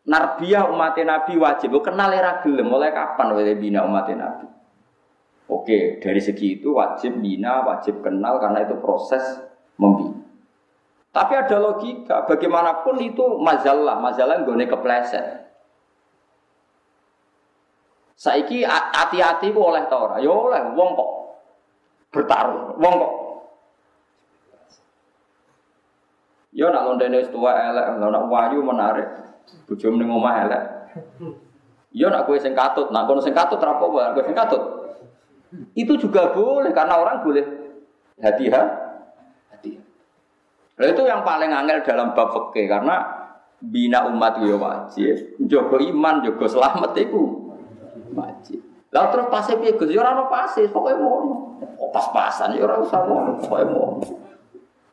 Narbiah umat Nabi wajib. Lo kenal era gelem oleh kapan wae bina umat Nabi? Oke, dari segi itu wajib bina, wajib kenal karena itu proses membina. Tapi ada logika, bagaimanapun itu masalah, masalah gue kepleset. Saiki hati-hati oleh tora, ya oleh, wong kok bertaruh, wong kok Ya nak londene wis tuwa elek, nak wayu menarik. Bojo ning omah elek. Ya nak kowe sing katut, nak kono sing katut ra apa kowe sing katut. Itu juga boleh karena orang boleh hati-hati. Hati. Nah, itu yang paling angel dalam bab fikih karena bina umat ya wajib, jaga iman, jaga selamat itu wajib. Lalu terus pasti piye Gus? Ya ora ono pasti, pokoke ngono. Oh, pas-pasan ya ora usah ngono, pokoke ngono.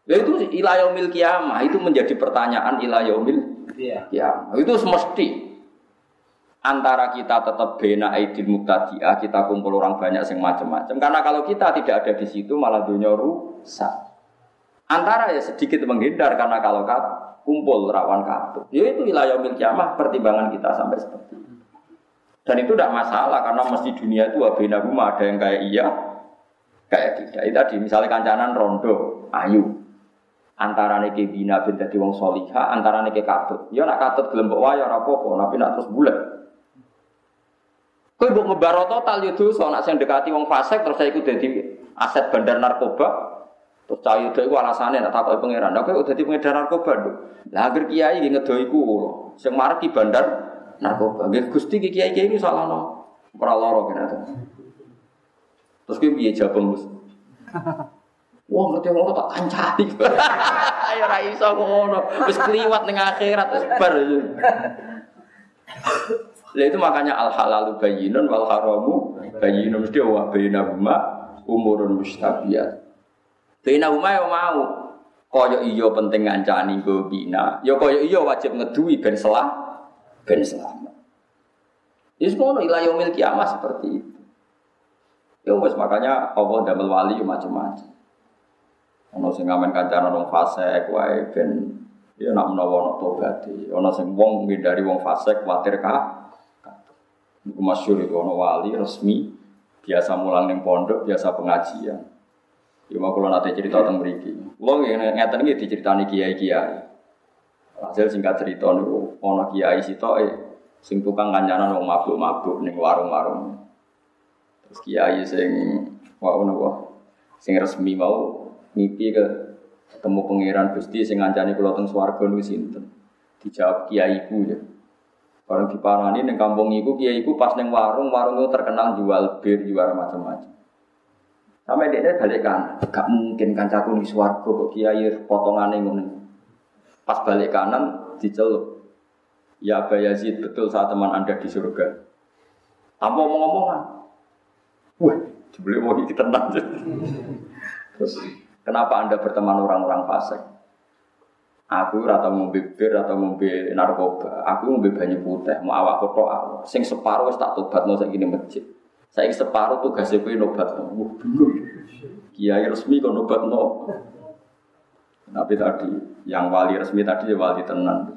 Ya itu ilayomil kiamah itu menjadi pertanyaan ilayomil iya. kiamah. Itu semesti antara kita tetap bena aidil muktadiah, kita kumpul orang banyak yang macam-macam. Karena kalau kita tidak ada di situ malah dunia rusak. Antara ya sedikit menghindar karena kalau kat, kumpul rawan katut. Ya itu ilayomil kiamah pertimbangan kita sampai seperti itu. Dan itu tidak masalah karena mesti dunia itu bena rumah ada yang kayak iya, kayak tidak. Itu tadi misalnya kancanan rondo, ayu, antara niki bina bin dadi wong soliha, antara niki katut. Ya nak katut gelem mbok wayo ora apa-apa, tapi nak terus bulat. Kowe mbok ngebaro total yo dosa nak sing dekati wong fasik terus saya ikut dadi aset bandar narkoba. Terus cah itu iku alasane nak takoki pangeran. Lah kowe dadi pengedar narkoba lho. Lah agar kiai nggih ngedo iku kula. Sing marki bandar narkoba. Nggih Gusti kiai-kiai iki salahno. Ora lara kene. Terus kowe piye jabang Gus? [laughs] Wah ngerti ngono tak kancani. [laughs] Ayo ra iso ngono. Wis kliwat ning akhirat wis bar. Lah itu makanya al halalu bayyinun wal haramu bayyinun mesti wa bainahuma umurun mustabiat. Bainahuma yo mau kaya iya penting ngancani go bina. Ya kaya iya wajib ngeduwi ben selah ben selamat. Is ngono ila yaumil kiamah seperti itu. Ya wis makanya Allah damel wali macam-macam. Ono sing ngamen kancanan wong fasik wae ben ya nak menawa ono tobat. Ono sing wong dari wong fasik kuwatir ka. Iku masyhur itu ono wali resmi biasa mulang ning pondok, biasa pengajian. Ya mau kula nate cerita tentang mriki. Kula ngeten iki diceritani kiai-kiai. Hasil singkat cerita niku ono kiai sitoke sing tukang kancanan wong mabuk-mabuk ning warung-warung. Terus kiai sing wau napa sing resmi mau mimpi ke ketemu pangeran Gusti sing ngancani kula teng swarga niku sinten? Dijawab kiaiku ya. Orang diparani ning kampung iku kiaiku pas ning warung, warung itu terkenal jual bir, jual macam-macam. Sampai dia balik kan, gak mungkin kancaku di swarga kok kiai potongane ngono. Pas balik kanan dicelup. Ya Aba Yazid, betul saat teman Anda di surga. Tanpa omong-omongan. Wah, jebule mau iki tenang. Terus Kenapa Anda berteman orang-orang fasik? Aku ora tau ngombe bir atau ngombe narkoba. Aku ngombe banyu putih, mau awak tok awak. Sing separuh tak tobatno saiki ning masjid. Saiki separuh tugasnya kowe nobatno. Wah, bingung. Kiai resmi kok nobatno. Tapi tadi yang wali resmi tadi ya wali tenan.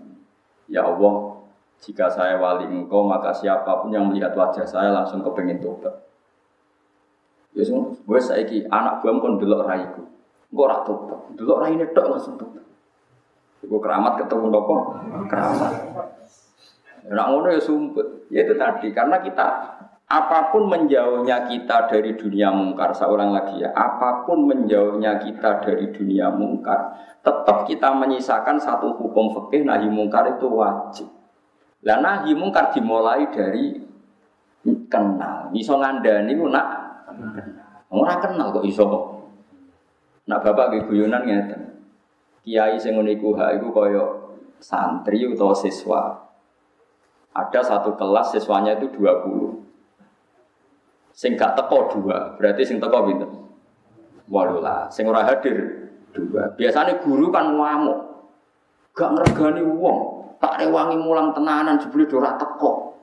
Ya Allah, jika saya wali engkau maka siapa pun yang melihat wajah saya langsung kepengen tobat. Ya semua, gue saiki anak gue kon delok raiku. Gue ora tobat, delok raine tok langsung tobat. Gue keramat ketemu nopo keramat. Nak ngono ya sumput. Ya itu tadi karena kita apa pun menjauhnya kita dari dunia mungkar, seorang lagi ya, apa pun menjauhnya kita dari dunia mungkar, tetap kita menyisakan satu hukum fikih nahi mungkar itu wajib. Lah nahi mungkar dimulai dari kenal. Iso ngandani ku nak ora kenal kok iso. Nak bapak ge guyonan ngeten kiai sing ngene iku hak iku kaya santri utawa siswa. Ada satu kelas siswanya itu 20. Sing gak teko dua, berarti sing teko pinten? Walulah, sing ora hadir dua. Biasanya guru kan ngamuk. Gak ngregani wong, tak rewangi mulang tenanan jebule ora teko.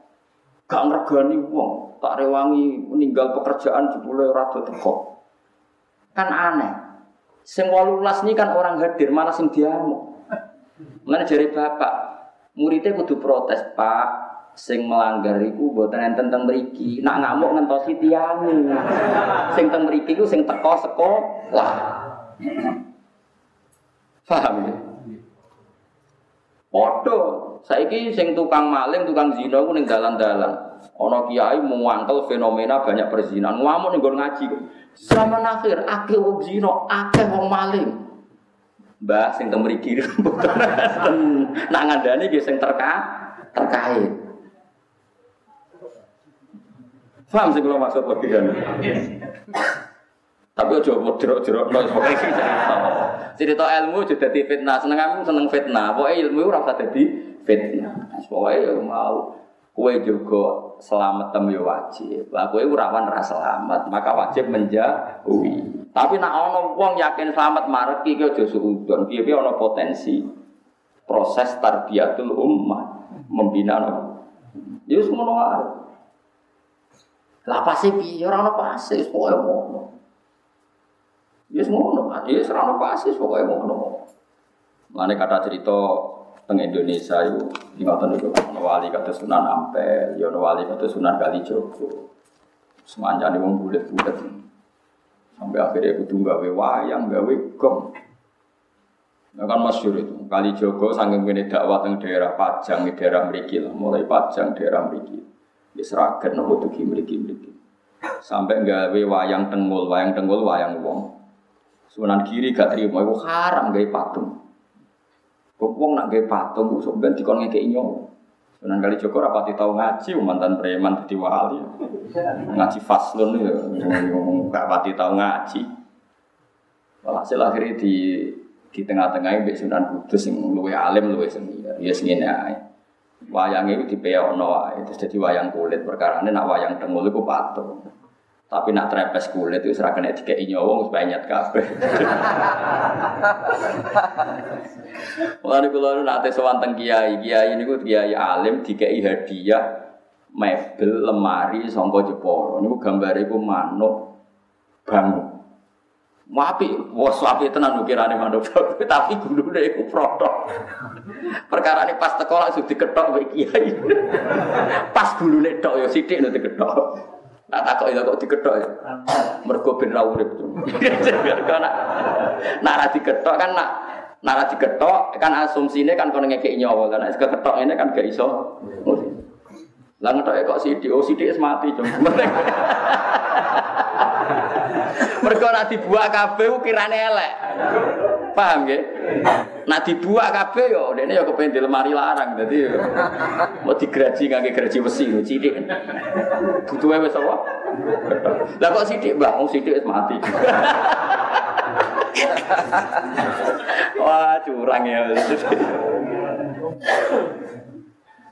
Gak ngregani wong, tak rewangi meninggal pekerjaan jebule ora teko. Kan aneh. Sing walulas ini kan orang hadir, malah sing diamuk. Mana jari bapak, muridnya kudu protes, Pak. Sing melanggar iku mboten enten teng mriki. Nak ngamuk ngentosi tiang. Sing teng mriki iku sing teko sekolah. Paham ya? Padha, saiki sing tukang maling, tukang zina ku ning dalan-dalan. Ana kiai muangkel fenomena banyak perzinahan. Ngamuk ning ngaji. Zaman akhir akeh wong zina, akeh wong maling. Mbah sing teng mriki [laughs] nak ngandani nggih sing terka terkait. Paham sih kalau maksud logikanya? Tapi mau jerok-jerok no pokoke cerita. Cerita ilmu jadi fitnah, seneng aku seneng fitnah. Pokoke ilmu ora usah dadi fitnah. Pokoke ya mau kue juga selamat tem yo wajib. Lah kowe rawan ra selamat, maka wajib menjauhi. Tapi nak ono wong yakin selamat mareki ki aja suudon. Piye-piye ono potensi proses tarbiyatul ummah, membina no. Ya wis. Lah pasti piye ora ono pasti pokoke ngono. Ya wis ngono, ya wis ora ono pasti pokoke ngono. Mane kata cerita teng Indonesia itu ngoten niku ono wali kata Sunan Ampel, ya ono wali kata Sunan Kalijogo. Semanjane wong bulet-bulet. Sampai akhirnya kudu gawe wayang, gawe gong. Nah kan masyur itu, Kalijogo sanggeng kene dakwah teng daerah Pajang, daerah mriki lah, mulai Pajang daerah mriki. Di Seragen nopo tuki mriki-mriki. Sampai gawe wayang tenggul, wayang tenggul wayang wong. Sunan kiri gak terima, itu haram gawe patung. Kok wong nak gawe patung sok ben dikon ngekeki nyawa. Sunan kali Joko rapati tau ngaji mantan preman dadi wali. Ngaji faslun ya gak pati tau ngaji. Walhasil akhirnya di di tengah-tengah mbek Sunan Kudus sing luwe alim luwe seni. Ya ngene ae. Wayang itu dipeyono wae. Terus dadi wayang kulit perkarane nak wayang tengul iku patung. Tapi nak trepes kulit itu serah kena dikei nyowong supaya nyat kabeh. [laughs] Mulane kula nate sowan teng kiai, kiai niku kiai alim dikei hadiah mebel lemari sangka Jepara. Niku gambare iku manuk bangun. Wapi, wos wapi tenan ukirane manuk [laughs] tapi gulune iku protok. Perkara ini pas teko langsung diketok mbek kiai. pas gulune tok ya sithik nek diketok. Tak takok ya kok diketok ya. Mergo ben ra urip. Karena [laughs] nak ra diketok kan nak nak ra diketok kan asumsine kan kono ngekeki nyawa. Lah nek ketok ini kan gak iso. Lah ngetoke kok sithik, oh sithik mati, Jong. [laughs] Mergo nek dibuak kabeh ukirane elek. Paham nggih? Nek dibuak kabeh yo dene yo kepen di lemari larang dadi yo mau digraji ngangge graji besi lho cilik. Butuhe wis apa? Lah kok sithik, Mbah? Wong sithik wis mati. Wah, curang ya.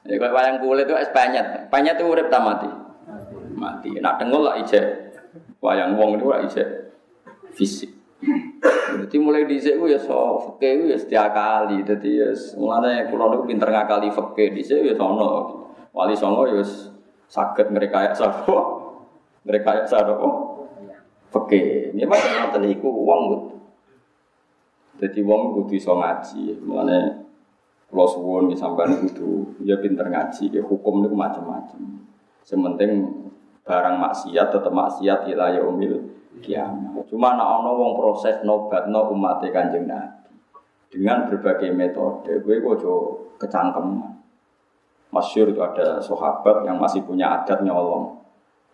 Ya kok wayang kulit itu es penyet. Penyet itu urip tak mati. Mati. Nak dengul lah ijek. Wayang wong itu lah ijek fisik. Jadi mulai di ku ya so fakih ya setiap kali. Jadi ya mulanya kulo niku pinter ngakali fakih di ya sono. Wali songo ya sakit mereka ya ya sapa. Fakih. Ini macam ngoten iku wong Jadi wong kudu iso ngaji. Mulane kula suwun sampean kudu ya pinter ngaji. Ya hukum niku macam-macam. Sementing barang maksiat tetap maksiat ila yaumil kiamat. Cuma nak ono wong proses nobat no umat kanjeng Nabi dengan berbagai metode. Gue kok kecangkeman. Masyur itu ada sahabat yang masih punya adat nyolong.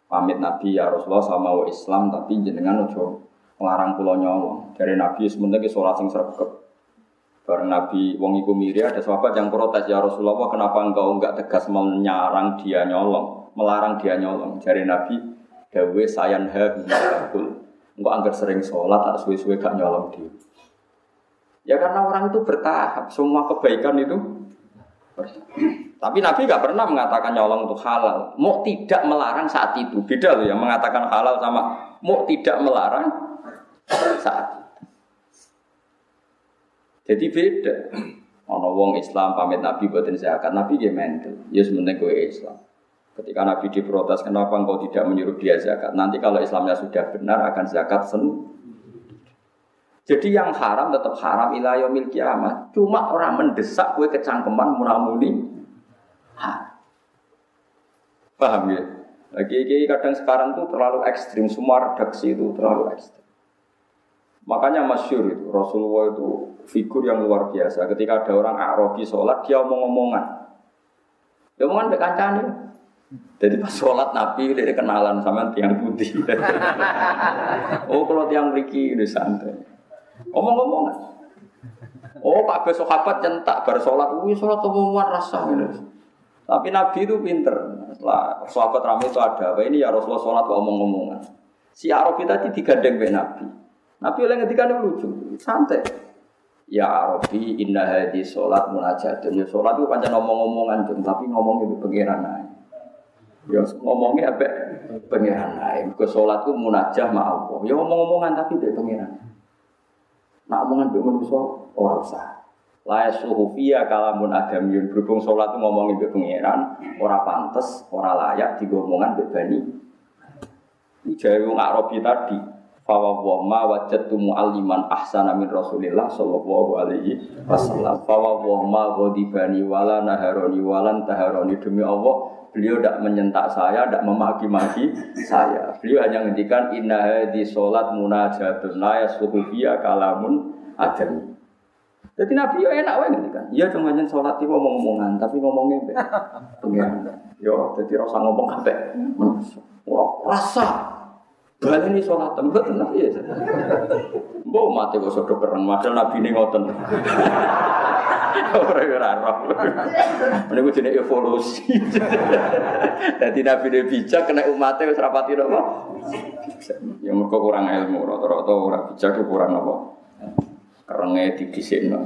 Pamit Nabi ya Rasulullah sama wa Islam tapi jenengan ojo ngelarang pulau nyolong. Dari Nabi sebenarnya sholat sing sregep. Bareng Nabi wong iku miri ada sahabat yang protes ya Rasulullah kenapa engkau enggak tegas menyarang dia nyolong, melarang dia nyolong. Dari Nabi dawe sayan ha bakul. Engkau anggar sering sholat, tak suwe-suwe gak nyolong dia. Ya karena orang itu bertahap, semua kebaikan itu Tapi Nabi gak pernah mengatakan nyolong itu halal. Mau tidak melarang saat itu. Beda loh ya, mengatakan halal sama mau tidak melarang saat itu. Jadi beda. Ono wong Islam pamit Nabi buatin zakat, Nabi dia mental. Ya sebenarnya gue Islam. Ketika Nabi diprotes, kenapa engkau tidak menyuruh dia zakat? Nanti kalau Islamnya sudah benar akan zakat sendiri. Jadi yang haram tetap haram ilayah mil kiamat. Cuma orang mendesak gue kecangkeman munamuni haram. Paham ya? Lagi kadang sekarang tuh terlalu ekstrim. Semua redaksi itu terlalu ekstrim. Makanya masyur itu Rasulullah itu figur yang luar biasa. Ketika ada orang Arabi sholat, dia omong-omongan. Dia omongan bekancane. Jadi pas sholat Nabi dia kenalan sama tiang putih. [laughs] oh kalau tiang beriki udah santai. Ngomong-ngomong. Oh pak besok sahabat centak bar sholat. Wih sholat omongan rasa gitu. Tapi Nabi itu pinter. Setelah sahabat ramai itu ada apa ini ya Rasulullah sholat ngomong-ngomongan. Si Arabi tadi digandeng be Nabi. Nabi oleh ngetika lucu, santai. Ya Arabi inna hadi sholat munajatun. Ya sholat itu panjang ngomong-ngomongan, tapi ngomongnya di pengiran aja. Ya ngomongnya apa? Pengiran lain. Ke sholat itu munajah ma Allah. Ya ngomong-ngomongan tapi dia pengiran. Nak omongan dia manusia orang usah. La suhu fiya kalamun adamiyun berhubung sholat itu ngomongin be pengiran, ora pantes, ora layak digomongan be bani. Ini jauh Arabi tadi. Fawa wa ma wajadtu mu'alliman ahsana min Rasulillah sallallahu alaihi wasallam. Fawa wa ma ghadibani wala naharoni walan taharoni demi Allah Beliau tidak menyentak saya, tidak memaki-maki saya. Beliau hanya menghentikan inna hadi sholat munajatun la yasuhufiyya kalamun adami. Jadi Nabi ya enak wae kan. Iya cuma nyen sholat itu ngomong-ngomongan, tapi ngomongnya be. Pengen. Yo, jadi rasa ngomong? Wah, rasa. Balik ini sholat tempat tenang ya. Mbok mati kok sudah keren, padahal Nabi ini ngoten. Ora ora roh. Menunggu jenis evolusi. Jadi Nabi ini bijak kena umatnya wis rapati apa? Ya mereka kurang ilmu, rata-rata orang bijak itu kurang apa? Kerengnya didisikno.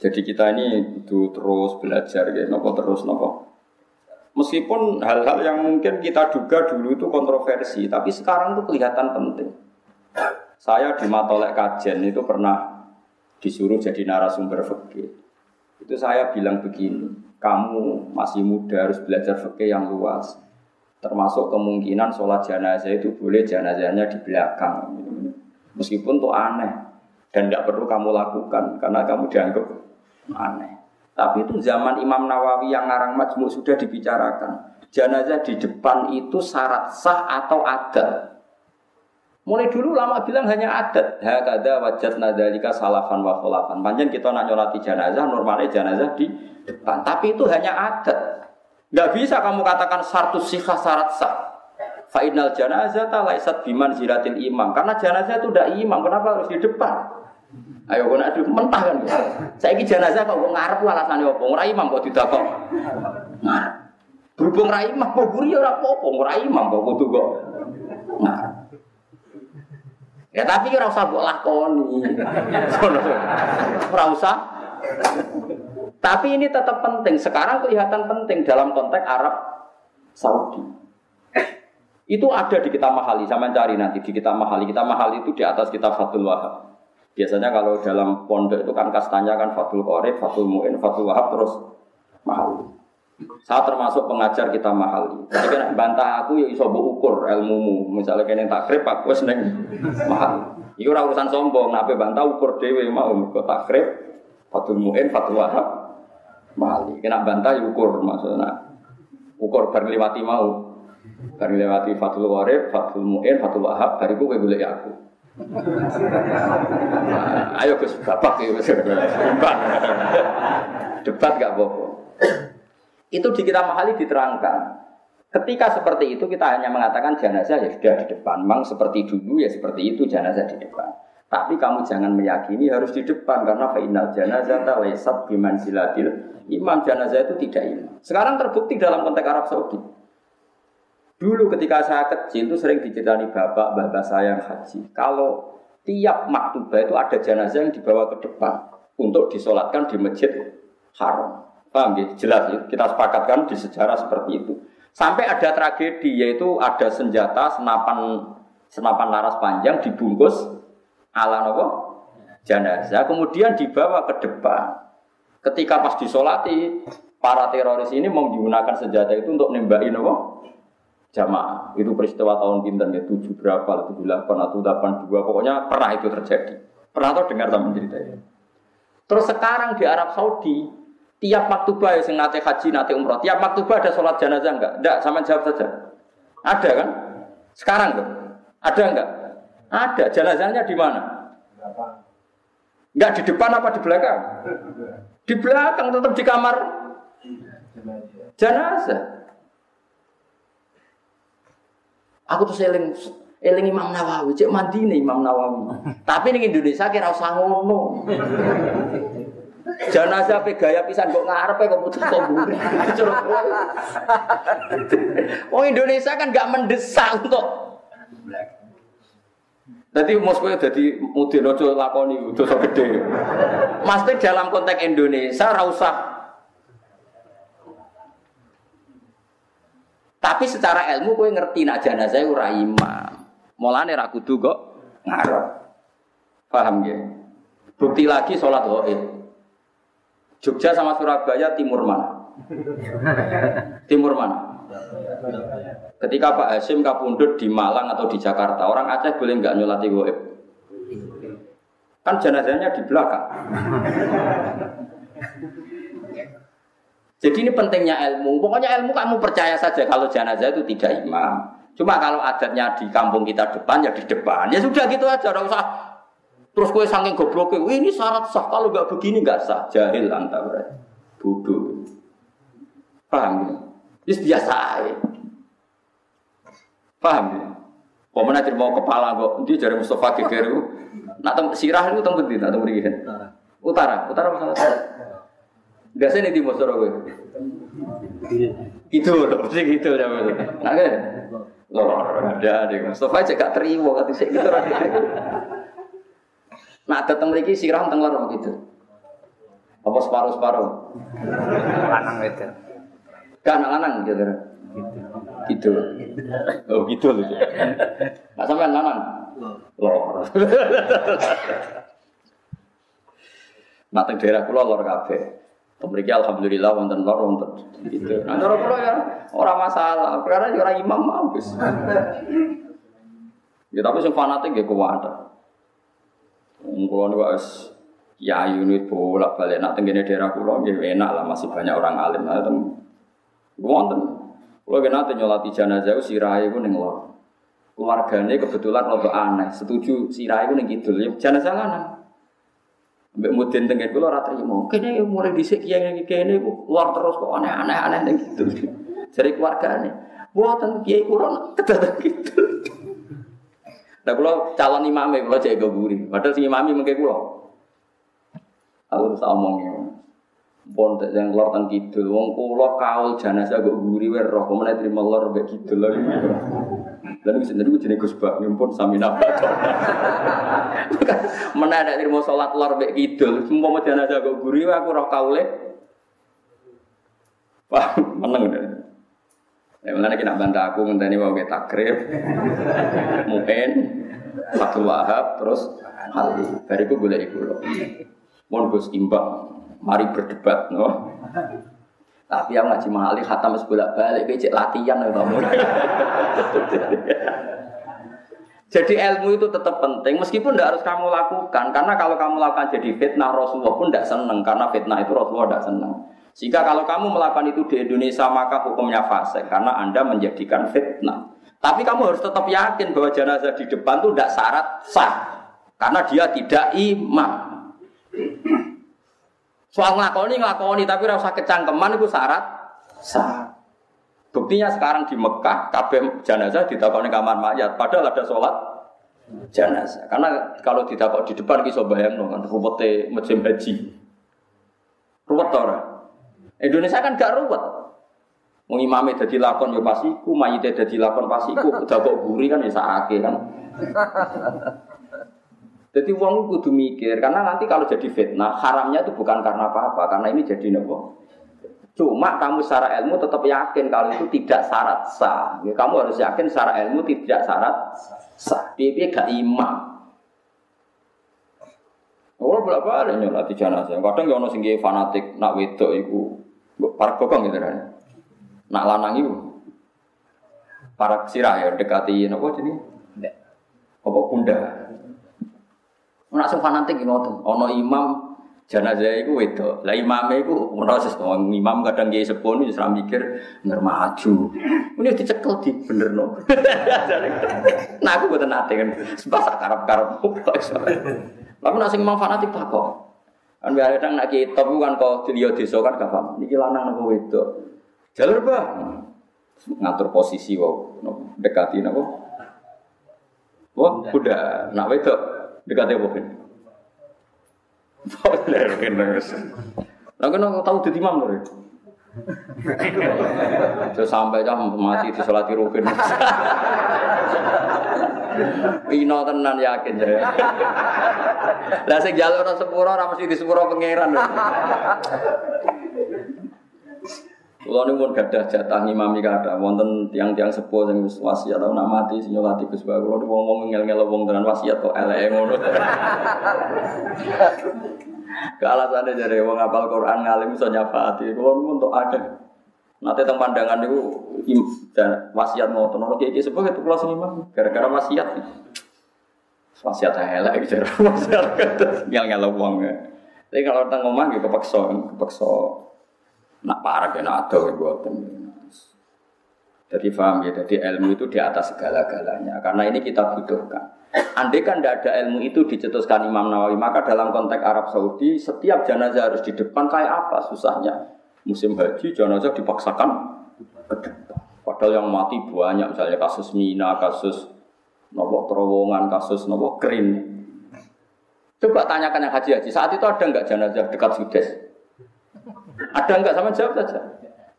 Jadi kita ini itu terus belajar ya, nopo terus nopo. Meskipun hal-hal yang mungkin kita duga dulu itu kontroversi, tapi sekarang itu kelihatan penting. Saya di Matolek Kajen itu pernah disuruh jadi narasumber fikih. Itu saya bilang begini, kamu masih muda harus belajar fikih yang luas. Termasuk kemungkinan sholat jenazah itu boleh jenazahnya di belakang. Meskipun itu aneh dan tidak perlu kamu lakukan karena kamu dianggap aneh. Tapi itu zaman Imam Nawawi yang ngarang majmuk sudah dibicarakan. Jenazah di depan itu syarat sah atau adat. Mulai dulu lama bilang hanya adat. Hakada wajat nadalika salafan wa khulafan. Panjang kita nak nyolati jenazah, normalnya jenazah di depan. Tapi itu hanya adat. Gak bisa kamu katakan satu sikha syarat sah. Fa'inal jenazah laisat biman ziratil imam. Karena jenazah itu udah imam, kenapa harus di depan? Ayo kau nak mentah kan? Saya ini jenazah kok ngarep alasannya apa? Ora imam kok tidak kok ngarep. Berhubung ora imam, kok buri ora apa-apa, ora imam kok kudu kok ngarep. Ya tapi ora usah mbok lakoni. Ora usah. Tapi ini tetap penting. Sekarang kelihatan penting dalam konteks Arab Saudi. Itu ada di kitab mahali, sama cari nanti di kitab mahali. Kitab mahali itu di atas kitab Fathul Wahab. Biasanya kalau dalam pondok itu kan kastanya kan Fathul Qorib, Fathul Mu'in, Fathul Wahab, terus mahali. Saya termasuk pengajar kita mahali. Jadi kan bantah aku ya iso ukur ilmumu. Misalnya kene takrib aku wis ning mahali. Iku ora urusan sombong, nape bantah ukur dhewe mau kok takrib, Fathul Mu'in, Fathul Wahab, mahali. Kena bantah ya ukur maksudnya. Ukur bar mau. Bareng lewati Fathul Warib, Fathul Mu'in, Fathul Wahab, bariku gue boleh aku. Nah, ayo Gus bapak ya debat. Debat gak apa-apa. Itu di kita mahali diterangkan. Ketika seperti itu kita hanya mengatakan jenazah ya sudah di depan. Memang seperti dulu ya seperti itu jenazah di depan. Tapi kamu jangan meyakini harus di depan karena final jenazah laisat biman silatil imam jenazah itu tidak imam. Sekarang terbukti dalam konteks Arab Saudi. Dulu ketika saya kecil itu sering diceritani bapak, bapak saya yang haji. Kalau tiap maktubah itu ada jenazah yang dibawa ke depan untuk disolatkan di masjid haram. Paham ya? Jelas ya? Kita sepakatkan di sejarah seperti itu. Sampai ada tragedi yaitu ada senjata senapan senapan laras panjang dibungkus ala nopo jenazah kemudian dibawa ke depan. Ketika pas disolati para teroris ini menggunakan senjata itu untuk nembakin nopo jamaah. Itu peristiwa tahun pinter ya, tujuh berapa, tujuh delapan atau delapan dua, pokoknya pernah itu terjadi. Pernah tau dengar sama cerita itu. Terus sekarang di Arab Saudi, tiap maktubah yang nate haji, nate umroh, tiap maktubah ada sholat jenazah enggak? Enggak, sama jawab saja. Ada kan? Sekarang tuh, ada enggak? Ada. Jenazahnya di mana? Enggak di depan apa di belakang? Di belakang, tetap di kamar jenazah. Aku tuh seling eling Imam Nawawi, cek mandi nih Imam Nawawi. [laughs] Tapi nih Indonesia kira usah ngono. Jenazah pe gaya pisan kok ngarepe kok putus kok. [laughs] Oh Indonesia kan gak mendesak untuk Jadi Moskow jadi mudin ojo lakoni dosa gede. Maksudnya dalam konteks Indonesia ra usah Tapi secara ilmu kowe ngerti nak jenazah ora imam. Mulane ra kudu kok ngarep. Paham ya? Bukti lagi sholat gaib. Jogja sama Surabaya timur mana? [laughs] timur mana? Ketika Pak Hasim kapundut di Malang atau di Jakarta, orang Aceh boleh nggak nyolati gaib? Kan jenazahnya di belakang. [laughs] Jadi ini pentingnya ilmu. Pokoknya ilmu kamu percaya saja kalau jenazah itu tidak imam. Cuma kalau adatnya di kampung kita depan ya di depan. Ya sudah gitu aja, tidak usah terus kue saking goblok ini syarat sah. Kalau nggak begini nggak sah. Jahil anta berarti. Bodoh. Paham ya? Ini biasa ya. Paham ya? Pemenang mau kepala kok, dia dari Mustafa Gegeru. Nak sirah itu tempat di, nak tempat Utara. Utara, utara masalah. Biasanya di timur sore gue. Itu loh, pasti gitu ya Nah kan, lor ada deh. Mustafa aja gak terima kata saya gitu. Nah datang lagi sirah tentang lor gitu. Apa separuh separuh? Lanang itu. Kan lanang gitu. Gitu. Oh gitu loh. Nah sampai lanang. Lor. Nah daerah pulau lor kafe. Memiliki alhamdulillah wonten lor wonten gitu. Nah cara kula ya ora masalah, karena ya ora imam habis. Ya tapi sing fanatik ya kuat. Wong kula niku wis ya unit bolak-balik nak tenggene daerah kula nggih enak lah masih banyak orang alim. Nah, tem wonten. Kula nate nyolati jenazah sirahe ku ning lor. Keluargane kebetulan rada aneh, setuju sirahe ku ning kidul. Ya jenazah lanang. Mbak mudin tengen kula ora trimo. Kene mulai dhisik kiai iki kene iku luar terus kok aneh-aneh aneh ning gitu. Jare keluargane. Mboten kiai kula kedadak gitu. Nah kula calon imam kula jaga guri. Padahal sing imami mengke kula. Aku terus omongnya. Pon tak yang lor teng kidul, wong kula kaul jenazah kok guri wae roh, ke mana terima lor mbek kidul lagi. Lalu bisa jadi jenis Gus Bak, pun sami. Mana ada terima sholat lor mbek kidul, semua mau jenazah kok guri wae aku roh kaule. Wah, meneng deh. Ya mulane kita bantah aku ngenteni mau ke takrib. Mungkin Fatul Wahab terus hati. Bariku boleh iku lho. Mohon Gus imbang. Mari berdebat no. Tapi yang ngaji mahali khatam wis bolak-balik cek latihan ya kamu. [laughs] Jadi ilmu itu tetap penting meskipun tidak harus kamu lakukan karena kalau kamu lakukan jadi fitnah Rasulullah pun tidak senang karena fitnah itu Rasulullah tidak senang. Jika kalau kamu melakukan itu di Indonesia maka hukumnya fase karena anda menjadikan fitnah. Tapi kamu harus tetap yakin bahwa jenazah di depan itu tidak syarat sah karena dia tidak imam. Soal ngelakoni ngelakoni tapi rasa kecangkeman itu syarat sah. Buktinya sekarang di Mekah, kabeh jenazah ditakoni kamar mayat, padahal ada sholat jenazah. Karena kalau ditakok di depan kisah bayang kan ruwete mesin haji. Ruwet orang. Indonesia kan gak ruwet. Wong imame dadi lakon ya pasiku, mayite dadi lakon pasiku, udah [laughs] kok guri kan ya sakake kan. [laughs] Jadi uang kudu mikir karena nanti kalau jadi fitnah haramnya itu bukan karena apa-apa karena ini jadi nopo Cuma kamu secara ilmu tetap yakin kalau itu tidak syarat sah. Ya, kamu harus yakin secara ilmu tidak syarat sah. Dia gak imam. Oh, berapa ada nyolati jenazah. Kadang ya ono sing fanatik nak wedok iku para kokong gitu kan. Nak lanang iku para sirah ya dekati napa jenenge? Apa bunda? Nak sing fanatik ngoten, ono imam jenazah itu itu lah imamnya itu proses imam kadang dia sepuluh justru mikir nggak maju. Ini dicekel di bener no. [laughs] Nah aku buat nanti kan. Sebab karap karap tapi nasi imam fanatik tak kok. Kan biar kadang nak kita bukan kok dilihat desa kan gak paham. Ini lanang nopo itu jalur bah ngatur posisi wow dekati nopo wah udah nak wedok dekati apa Bener bener. Lah kan tahu di imam lho. Terus sampai jam mati di sholat rukin. Ino tenan yakin ya. Lah sing jalur sepuro ora mesti di sepuro pangeran. Kulo niku pun gadah jatah ngimami kathah wonten tiang-tiang sepuh sing wis wasiat tau nak mati sing nyolati Gus Bae. Kulo wong-wong ngel-ngel wong tenan wasiat kok eleke ngono. [laughs] Ke alasannya dari wong apal Quran ngalim iso nyafaati. Kulo niku untuk ada. Nanti teng pandangan niku wasiat ngoten ora iki sepuh itu kulo sing imam gara-gara wasiat. Wasiat elek gitu. [laughs] Wasiat ngel-ngel wong. Tapi kalau teng omah nggih kepeksa, kepeksa Nak parah ya nak ada buatan. Jadi paham ya, jadi ilmu itu di atas segala-galanya. Karena ini kita butuhkan. Andai kan tidak ada ilmu itu dicetuskan Imam Nawawi, maka dalam konteks Arab Saudi setiap jenazah harus di depan kayak apa susahnya. Musim haji jenazah dipaksakan ke depan. Padahal yang mati banyak, misalnya kasus Mina, kasus nopo terowongan, kasus nopo kering. Coba tanyakan yang haji-haji, saat itu ada nggak jenazah dekat Sudes? Ada enggak sama jawab saja.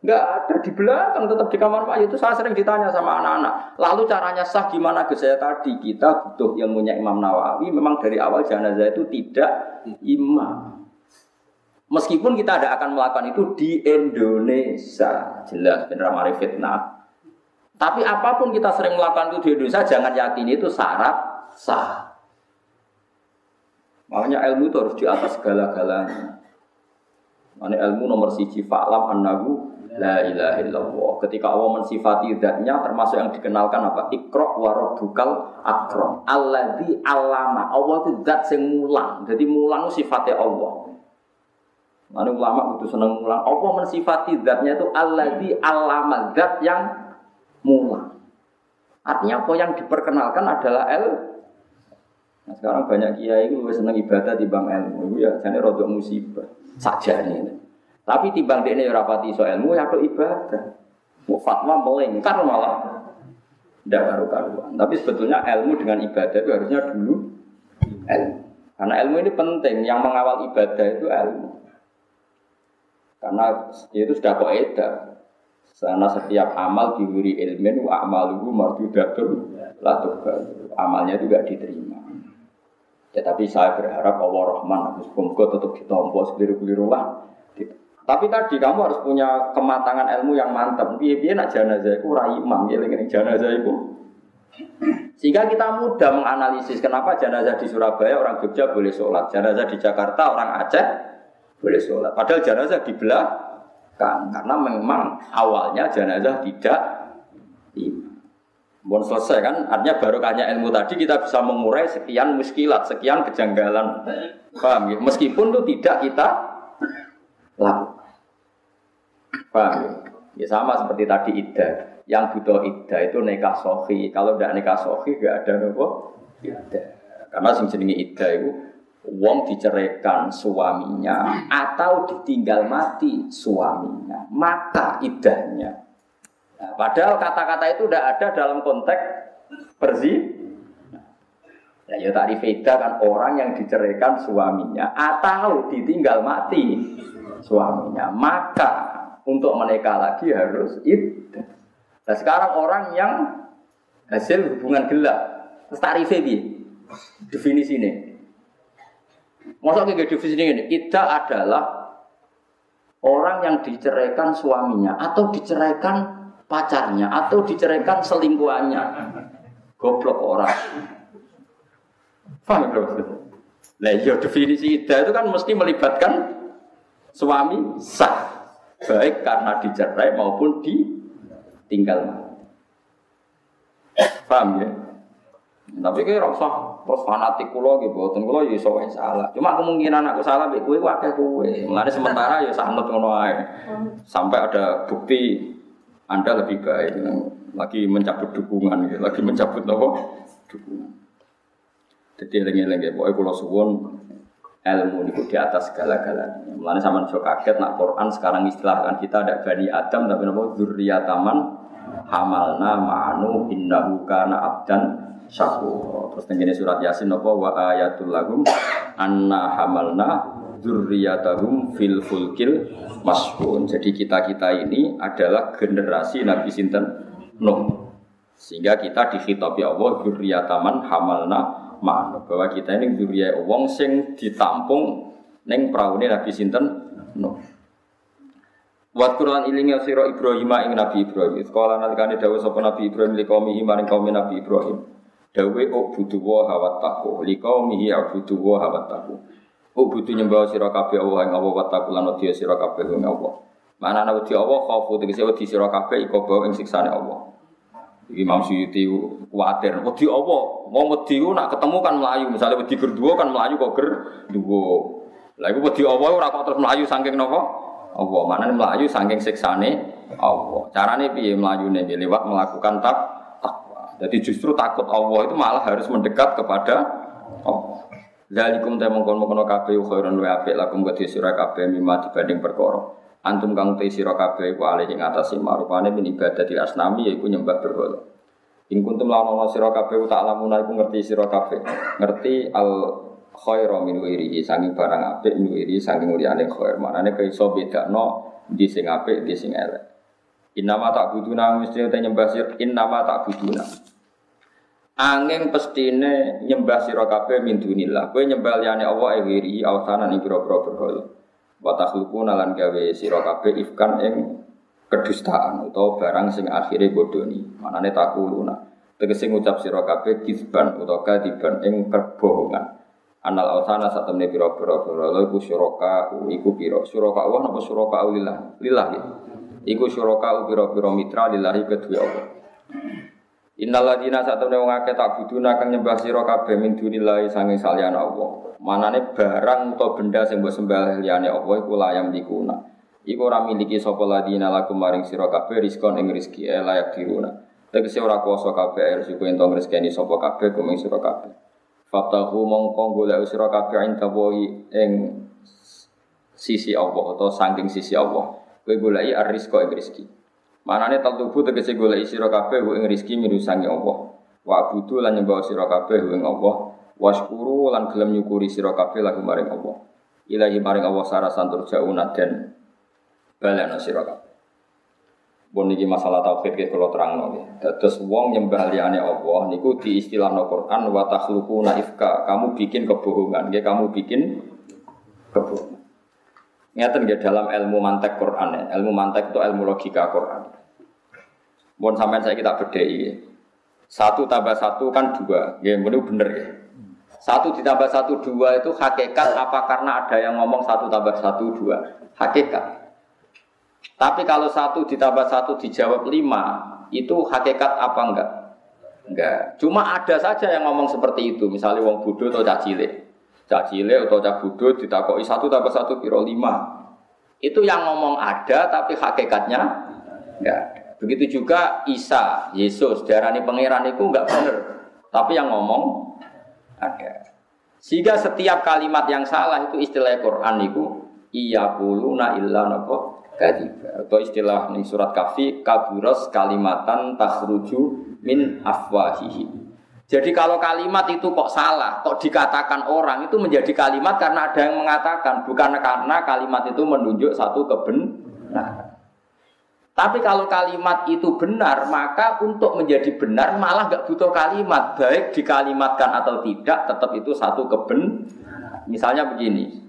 Enggak ada di belakang tetap di kamar mayat itu saya sering ditanya sama anak-anak. Lalu caranya sah gimana ke saya tadi kita butuh ilmunya Imam Nawawi. Memang dari awal jenazah itu tidak imam. Meskipun kita tidak akan melakukan itu di Indonesia, jelas benar mari fitnah. Tapi apa pun kita sering melakukan itu di Indonesia, jangan yakin itu syarat sah. Makanya ilmu itu harus di atas segala-galanya. Ini ilmu nomor siji fa'lam annahu la ilaha illallah. Ketika Allah mensifati zatnya termasuk yang dikenalkan apa? Ikra wa rabbukal akram. Alladzi alama. Allah itu zat sing mulang. Jadi mulang sifatnya Allah. Lalu ulama itu seneng mulang. Allah mensifati zatnya itu alladzi alama. Zat yang mulang. Artinya apa yang diperkenalkan adalah el Nah, sekarang banyak kiai itu lebih senang ibadah di bang ilmu. Itu ya jadi rodok musibah saja ini. Tapi timbang dia ini ya rapati so ilmu ya ibadah. Mau fatwa melengkar malah tidak karu-karuan. Tapi sebetulnya ilmu dengan ibadah itu harusnya dulu ilmu. Karena ilmu ini penting. Yang mengawal ibadah itu ilmu. Karena itu sudah kaidah. Karena setiap amal diwiri wa amaluhu mardudatun la Amalnya itu tidak diterima. Ya tapi saya berharap Allah Rahman, Semoga tetap ditompo sekeliru-keliru lah. Tapi tadi kamu harus punya kematangan ilmu yang mantap. Piye-piye nak jenazah iku ora imam, ngeling jenazah iku. Sehingga kita mudah menganalisis kenapa jenazah di Surabaya orang Jogja boleh sholat, jenazah di Jakarta orang Aceh boleh sholat. Padahal jenazah di belakang karena memang awalnya jenazah tidak imam. Bon selesai kan, artinya barokahnya ilmu tadi kita bisa mengurai sekian muskilat, sekian kejanggalan. Paham ya? Meskipun itu tidak kita lakukan. Paham ya? Ya sama seperti tadi iddah. Yang butuh iddah itu nikah sohi. Kalau tidak nikah sohi gak ada nopo iddah. Karena sing jenenge iddah itu wong diceraikan suaminya atau ditinggal mati suaminya, maka iddahnya. Nah, padahal kata-kata itu tidak ada dalam konteks perzi. Ya, ya tadi beda kan orang yang diceraikan suaminya atau ditinggal mati suaminya, maka untuk menikah lagi harus iddah. Nah sekarang orang yang hasil hubungan gelap, tarifnya bi definisi ini. Masa kayak definisi ini, iddah adalah orang yang diceraikan suaminya atau diceraikan pacarnya atau diceraikan selingkuhannya. Goblok orang. Paham ya, Nah, iya definisi iddah itu kan mesti melibatkan suami sah. Baik karena dicerai maupun ditinggal. Paham ya? Tapi kayak rasa terus fanatik kulo gitu boten kulo ya iso salah. Cuma kemungkinan aku salah kowe akeh kowe. Mulane sementara ya sanut ngono ae. Sampai ada bukti anda lebih baik lagi mencabut dukungan gitu. lagi mencabut apa dukungan jadi eling-eling pokoknya kulo suwon ilmu itu di atas segala-galanya. Mulanya sama jo kaget nak Quran sekarang istilahkan kita ada bani Adam tapi nopo zurriyataman hamalna ma'anu innahu kana abdan syakur. Terus tenggene surat Yasin nopo wa ayatul lahum anna hamalna zurriyatahum fil fulkil mashun. Jadi kita-kita ini adalah generasi Nabi sinten Nuh. Sehingga kita dikhitabi Allah zurriyataman hamalna makna bahwa kita ini duriya wong sing ditampung neng praune Nabi sinten no. Wat Quran ilingi sira Ibrahim ing Nabi Ibrahim. Sekolah nalikane dawuh sapa Nabi Ibrahim li qaumihi maring kaum Nabi Ibrahim. Dawe ok budu wa hawat taku li qaumihi abudu wa hawat taku. Ok budu nyembah sira kabeh Allah ing Allah wa taku lan wedi sira kabeh ing Allah. Mana ana wedi Allah khaufu tegese wedi sira kabeh iku ing siksane Allah. Imam Suyuti kuatir. Wedi apa? Mau wedi nak ketemu kan melayu. Misalnya wedi berdua kan melayu kok ger dua. Lah iku wedi apa ora kok terus melayu saking napa? Allah. Mana melayu saking siksane Allah. Carane piye melayune lewat melakukan tak takwa. Jadi justru takut Allah itu malah harus mendekat kepada Allah. Zalikum ta mongkon mongkon kabeh khairun wa apik lakum kedhi sira kabeh mimma dibanding perkara. Antum kang te sira kabeh ku alih ing atase marupane min ibadatil asnami yaiku nyembah berhala. Ing kuntum lawan ana sira kabeh tak lamuna iku ngerti sira kabeh. Ngerti al khairu min wirihi sangi barang apik min wirihi sangi liyane khair. Manane kaya iso bedakno di sing apik di sing elek. Innama tak buduna mesti nyembah sira innama tak buduna angin pestine nyembah sira kabeh min dunillah. Kowe nyembah liyane Allah e wirihi awsanan ing pira-pira berhala. Wa takhluquna lan gawe sira kabeh ifkan ing kedustaan utawa barang sing akhire bodoni manane takuluna. Tegese ngucap sira kabeh kisban utawa kadiban ing kebohongan. Anal ausana satemene pira-pira pira iku syuraka iku pira syuraka Allah napa syuraka lillah? Lillah ya. Iku syuraka pira-pira mitra lillahi kedue Allah Innal ladina satemene wong akeh tak buduna kang nyembah sira kabeh min dunillahi sange saliyane Allah Manane barang atau benda sing mbok sembah liyane Allah iku layam dikuna. Iku ora miliki sapa ladina lakum maring sira kabeh rizkon ing rezeki e layak diruna. Tegese ora kuasa kabeh rezeki entong rezekine sapa kabeh kuming sira kabeh. Fatahu mongko golek sira kabeh ing tawahi ing sisi Allah atau saking sisi Allah. Kowe goleki ar-rizqa ing rezeki. Manane taltubu tegese goleki sira kabeh ing rezeki mirusangi Allah. Wa abudu lan nyembah sira kabeh ing Allah. Waskuru lan gelem nyukuri sira kabeh lagu maring Allah. Ilahi maring Allah sarasan turjauna dan balana sira kabeh. Bon niki masalah tauhid ke kula terangno nggih. Dados wong nyembah liyane Allah niku di istilahno Quran wa takhluquna ifka. Kamu bikin kebohongan, nggih kamu bikin kebohongan. Ngeten nggih dalam ilmu mantek Quran ya. Ilmu mantek itu ilmu logika Quran. Mohon sampean saya kita ya. Satu tambah satu kan dua. Ya, ini bener ya. Satu ditambah satu dua itu hakikat apa karena ada yang ngomong satu tambah satu dua. Hakikat. Tapi kalau satu ditambah satu dijawab lima, itu hakikat apa enggak? Enggak. Cuma ada saja yang ngomong seperti itu. Misalnya wong bodoh atau cacile. Cacile atau cah bodoh ditakoi satu tambah satu kiro lima. Itu yang ngomong ada tapi hakikatnya enggak Begitu juga Isa, Yesus, darani pangeran itu enggak benar. Tapi yang ngomong ada. Sehingga setiap kalimat yang salah itu istilah Quran itu iya kuluna illa napa kadiba. Atau istilah nih surat kafi kaburos kalimatan takhruju min afwahihi. Jadi kalau kalimat itu kok salah, kok dikatakan orang itu menjadi kalimat karena ada yang mengatakan, bukan karena kalimat itu menunjuk satu kebenaran. Tapi kalau kalimat itu benar, maka untuk menjadi benar malah nggak butuh kalimat, baik dikalimatkan atau tidak, tetap itu satu keben. Misalnya begini,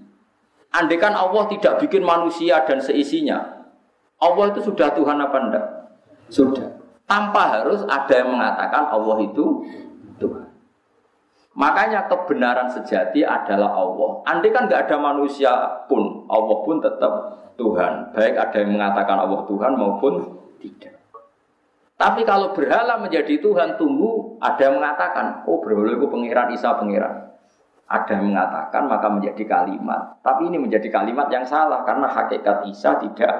andekan Allah tidak bikin manusia dan seisinya, Allah itu sudah Tuhan apa enggak? Sudah. Tanpa harus ada yang mengatakan Allah itu. Makanya kebenaran sejati adalah Allah. Andai kan nggak ada manusia pun, Allah pun tetap Tuhan. Baik ada yang mengatakan Allah Tuhan maupun tidak. Tapi kalau berhala menjadi Tuhan, tunggu ada yang mengatakan, oh berhala itu pengiran Isa pengiran. Ada yang mengatakan maka menjadi kalimat. Tapi ini menjadi kalimat yang salah karena hakikat Isa tidak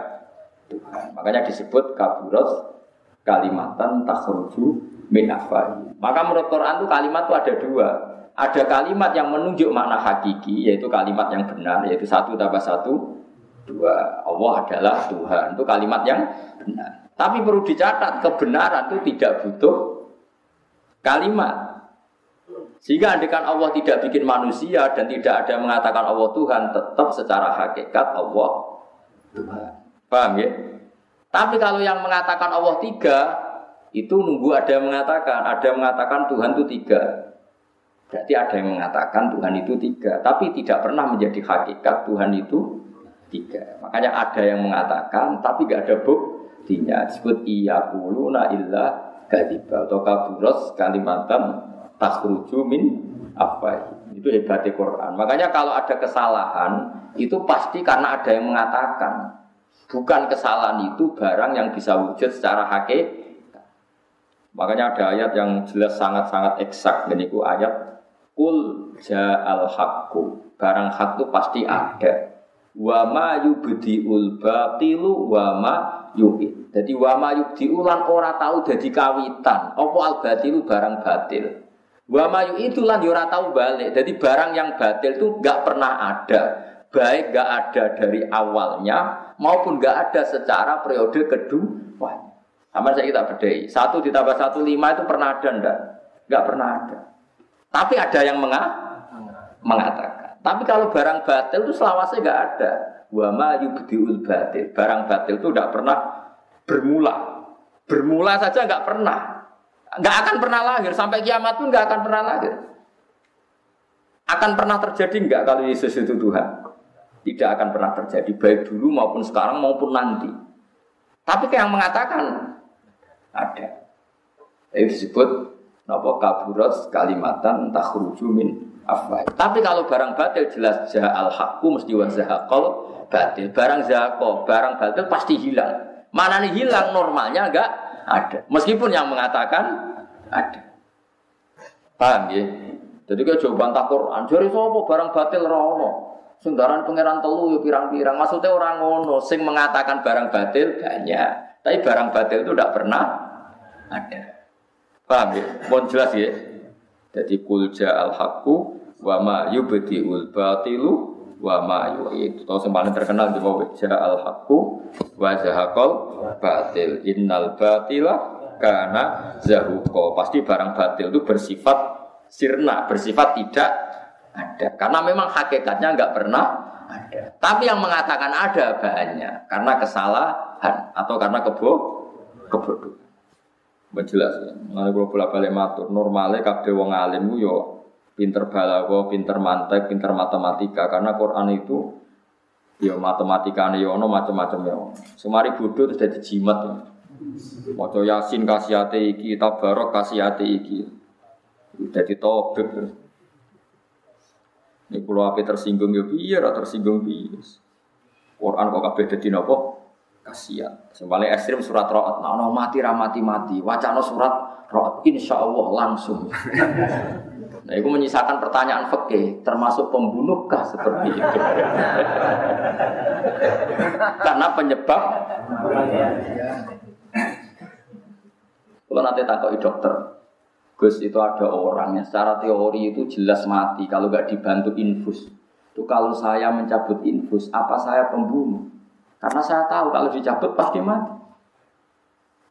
Tuhan. Makanya disebut kaburos kalimatan takhruju min afai. Maka menurut Quran itu kalimat itu ada dua. Ada kalimat yang menunjuk makna hakiki, yaitu kalimat yang benar, yaitu satu tambah satu, dua. Allah adalah Tuhan. Itu kalimat yang benar. Tapi perlu dicatat, kebenaran itu tidak butuh kalimat. Sehingga andikan Allah tidak bikin manusia dan tidak ada yang mengatakan Allah Tuhan, tetap secara hakikat Allah Tuhan. Paham ya? Tapi kalau yang mengatakan Allah tiga, itu nunggu ada yang mengatakan, ada yang mengatakan Tuhan itu tiga. Berarti ada yang mengatakan Tuhan itu tiga, tapi tidak pernah menjadi hakikat Tuhan itu tiga. Makanya ada yang mengatakan, tapi gak ada buktinya. Disebut iya kuluna illa gadiba atau kaburos kalimatan takhruju min apa itu hebatnya Quran. Makanya kalau ada kesalahan itu pasti karena ada yang mengatakan. Bukan kesalahan itu barang yang bisa wujud secara hakikat Makanya ada ayat yang jelas sangat-sangat eksak dan itu ayat kul ja'al haqqu. Barang hak itu pasti ada. Wa ma yubdiul batilu wa ma yu'id. Jadi wa ma yubdiul lan ora tahu dadi kawitan. Apa al batilu barang batil. Wa ma yu'id lan ya ora tahu balik. Jadi barang yang batil itu enggak pernah ada. Baik enggak ada dari awalnya maupun enggak ada secara periode kedua. Sama saya kita bedai. Satu ditambah satu lima itu pernah ada enggak? Enggak pernah ada. Tapi ada yang menga mengatakan. Tapi kalau barang batil itu selawasnya enggak ada. Wa ma yubdiul batil. Barang batil itu enggak pernah bermula. Bermula saja enggak pernah. Enggak akan pernah lahir. Sampai kiamat pun enggak akan pernah lahir. Akan pernah terjadi enggak kalau Yesus itu Tuhan? Tidak akan pernah terjadi. Baik dulu maupun sekarang maupun nanti. Tapi yang mengatakan ada. Itu disebut napa kaburat kalimatan takhruju min afwah. Tapi kalau barang batil jelas al haqqu mesti wa zahaqal batil. Barang zahaqo, barang batil pasti hilang. Mana nih hilang normalnya enggak ada. Meskipun yang mengatakan ada. Paham ya? Jadi kayak jawaban tak Quran, jadi sapa barang batil rono. Sunggaran pangeran telu yo pirang-pirang. Maksudnya orang ngono sing mengatakan barang batil banyak. Tapi barang batil itu tidak pernah ada. Paham ya? Mohon jelas ya. Jadi kulja al haqqu wa ma yubdiul batilu wa ma yu'id. Tahu yang paling terkenal di bawah ja al haqqu wa zahaqal batil. Innal batila karena zahuko. Pasti barang batil itu bersifat sirna, bersifat tidak ada. Karena memang hakikatnya nggak pernah ada. Tapi yang mengatakan ada banyak karena kesalahan atau karena kebo kebodohan. Jelas ya. Mulane kula bola balik matur, normale kabeh wong alim yo pinter balago, pinter mantek, pinter matematika karena Quran itu Ya matematika nih ono macam-macam ya. Semari bodoh terus jadi jimat ya. Maca Yasin kasihate iki, Tabarok kasihate iki. Jadi tobek. Ini pulau api tersinggung ya ora tersinggung piye. Quran kok kabeh dadi napa? Kasihan. Sembali ekstrim surat roat, nah no mati ramati mati. Wacana surat roat, insya Allah langsung. [laughs] Nah, itu menyisakan pertanyaan fikih, termasuk pembunuhkah seperti itu? [laughs] Karena penyebab [laughs] Kalau nanti takut dokter, Gus itu ada orang yang secara teori itu jelas mati kalau nggak dibantu infus. Itu kalau saya mencabut infus, apa saya pembunuh? Karena saya tahu kalau dicabut pasti mati.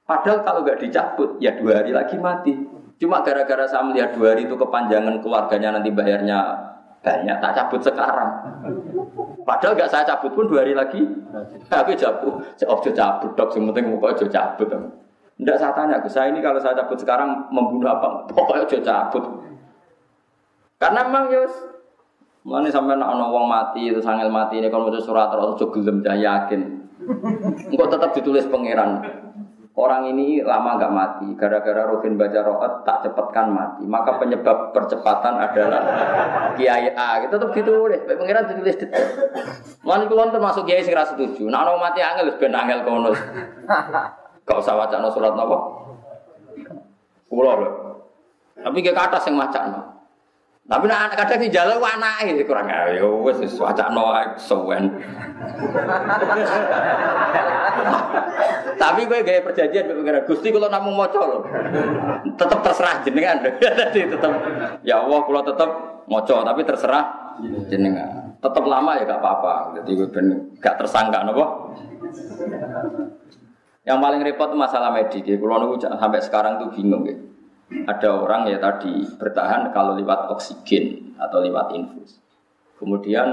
Padahal kalau nggak dicabut, ya dua hari lagi mati. Cuma gara-gara saya melihat dua hari itu kepanjangan keluarganya nanti bayarnya banyak, tak cabut sekarang. Padahal nggak saya cabut pun dua hari lagi. Tapi cabut, oh cabut dok, yang penting mau cabut. Tidak saya tanya saya ini kalau saya cabut sekarang membunuh apa? [laughs] Pokoknya aja cabut. Karena memang yus, mana sampai nak wong mati itu sangil mati ini kalau mau surat atau gelem yakin. Engkau tetap ditulis pangeran. Orang ini lama nggak mati, gara-gara Robin baca roat tak cepatkan mati. Maka penyebab percepatan adalah Kiai A. Itu tetap ditulis, pengiran ditulis detail. Mana kulon termasuk Kiai sing setuju. Nah, orang mati angel, ben angel kono. Gak usah wacana surat apa? Kulo lho. Tapi gak kata sing wacana. Tapi nak kadang sing jalan anake kurang ayo wis wis ae suwen. Tapi gue gaya perjanjian gue pengen Gusti kalau namung maca lho. Tetap terserah jenengan. [laughs] Jadi tetap ya Allah kalau tetap maca tapi terserah jenengan. Tetap lama ya gak apa-apa. Jadi gue ben gak tersangka nopo. Yang paling repot masalah medis. Ya. Kalau nunggu sampai sekarang tuh bingung ya. Ada orang ya tadi bertahan kalau lewat oksigen atau lewat infus. Kemudian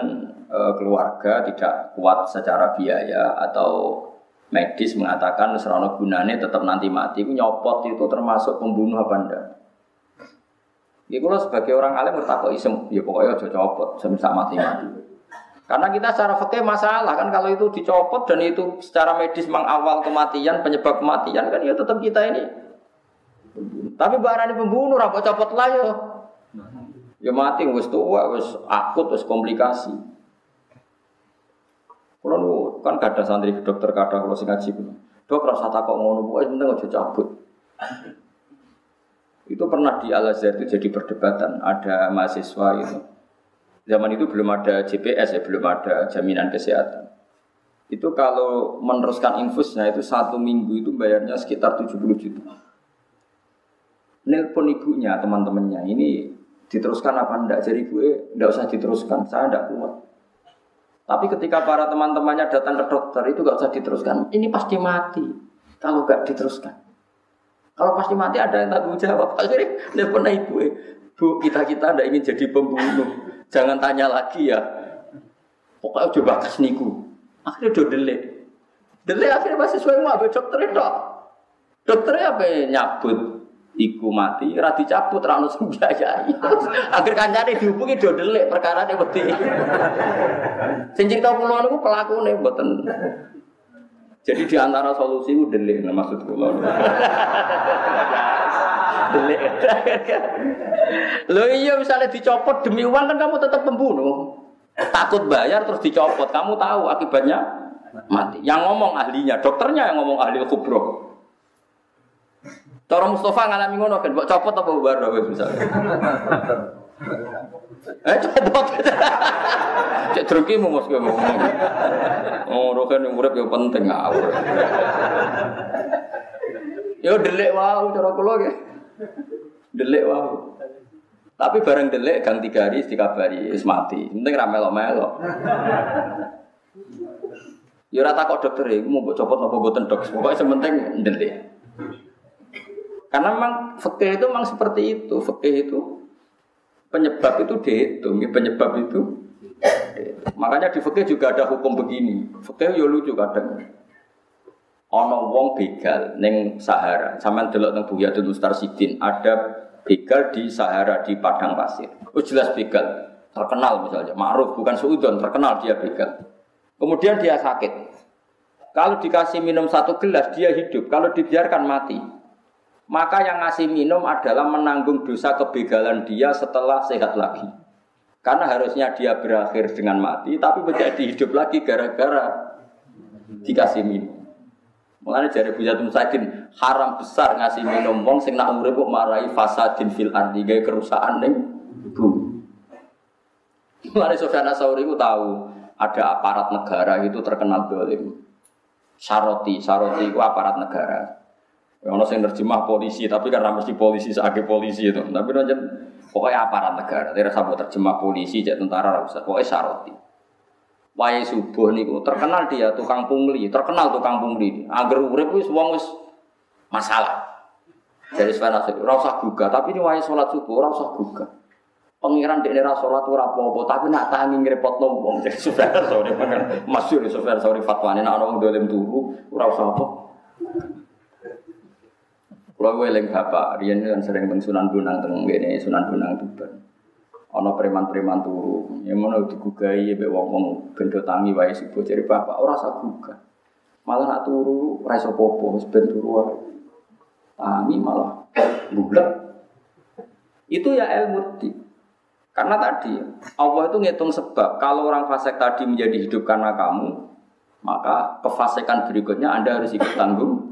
e, keluarga tidak kuat secara biaya atau medis mengatakan serono gunanya tetap nanti mati. Itu nyopot itu termasuk pembunuh apa enggak? Ya sebagai orang alim bertakwa isem, ya pokoknya aja copot, semisal mati-mati. Karena kita secara fakir masalah kan kalau itu dicopot dan itu secara medis mengawal kematian, penyebab kematian kan ya tetap kita ini. Tapi barang ini pembunuh, rapat copot lah ya. Ya mati, wis tua, wis akut, wis komplikasi. Kalau kan kada santri ke dokter kada kalau sing ngaji Dok rasa takut ngono, pokoknya penting aja cabut. Itu pernah di Al Azhar itu jadi perdebatan. Ada mahasiswa itu Zaman itu belum ada GPS ya, belum ada jaminan kesehatan. Itu kalau meneruskan infusnya itu satu minggu itu bayarnya sekitar 70 juta. Nelpon ibunya, teman-temannya, ini diteruskan apa enggak? Jadi gue enggak usah diteruskan, saya enggak kuat. Tapi ketika para teman-temannya datang ke dokter itu enggak usah diteruskan. Ini pasti mati kalau enggak diteruskan. Kalau pasti mati ada yang tanggung jawab. [laughs] Akhirnya nelpon ibu, bu kita kita tidak ingin jadi pembunuh. Jangan tanya lagi ya. Pokoknya coba kas niku. Akhirnya udah delik. Delik akhirnya masih sesuai mau dokter itu. Dokternya apa nyabut iku mati, rati cabut, rano sembiayai. [laughs] Akhir kancane dihubungi do delik perkara ini wedi. Sing cerita kula niku pelakune mboten. Jadi di antara solusi itu delik nah maksud kula. [laughs] delik. Lo iya misalnya dicopot demi uang kan kamu tetap pembunuh. Takut bayar terus dicopot, kamu tahu akibatnya mati. Yang ngomong ahlinya, dokternya yang ngomong ahli kubro. Cara Mustafa ngalami ngono kan, buat copot apa bubar misalnya. Eh copot. Cek druki mau mos ngomong. Oh, rokan yang urip yang penting ngawur. Yo delik wow cara kula nggih. Delik wow. Tapi bareng delik gang tiga hari dikabari wis mati. Penting ra melok-melok. Ya ora takok dokter iku mau copot apa boten dok. Pokoke sementing delik. Karena memang fikih itu memang seperti itu. Fikih itu penyebab itu dihitung, penyebab itu Makanya di fikih juga ada hukum begini. Fikih yo lucu kadang. Ono wong begal neng Sahara. Sampeyan delok teng Buyatul Mustarsidin, ada begal di Sahara di padang pasir. Oh jelas begal, terkenal misalnya, ma'ruf bukan suudon, terkenal dia begal. Kemudian dia sakit. Kalau dikasih minum satu gelas dia hidup, kalau dibiarkan mati. Maka yang ngasih minum adalah menanggung dosa kebegalan dia setelah sehat lagi. Karena harusnya dia berakhir dengan mati, tapi menjadi hidup lagi gara-gara dikasih minum. Mengenai jari Buya Sakin haram besar ngasih minum wong sing nak urip kok marahi fasadin fil ardi gawe kerusakan ning bumi. Mengenai Sofyan Asauri ku tahu ada aparat negara itu terkenal dolim. Saroti, Saroti itu aparat negara. Ono sing terjemah polisi, tapi kan mesti polisi sebagai polisi itu. Tapi nanti pokoknya aparat negara. Tidak sampai terjemah polisi, jadi tentara, pokoknya Saroti. Wahai subuh niku terkenal dia tukang pungli, terkenal tukang pungli. Agar urip wis wong wis masalah. Jadi sebenarnya ora usah gugah, tapi ini wahai sholat subuh ora usah gugah. Pengiran di daerah sholat ora apa-apa, tapi nak tangi ngrepotno wong. Jadi sebenarnya sore kan masyhur sebenarnya sore fatwane nak orang dolim turu ora usah apa. Kalau gue eling bapak, Rian kan sering teng Sunan Bonang teng Sunan Bonang Tuban. Ana preman-preman turu. Ya ngono digugai mbek wong-wong bendo tangi wae sibo jare bapak ora usah gugah. Malah nak turu ora iso popo wis ben turu wae. Tangi malah bulat. Itu ya ilmu di. Karena tadi Allah itu ngitung sebab. Kalau orang fasik tadi menjadi hidup karena kamu, maka kefasikan berikutnya Anda harus ikut tanggung.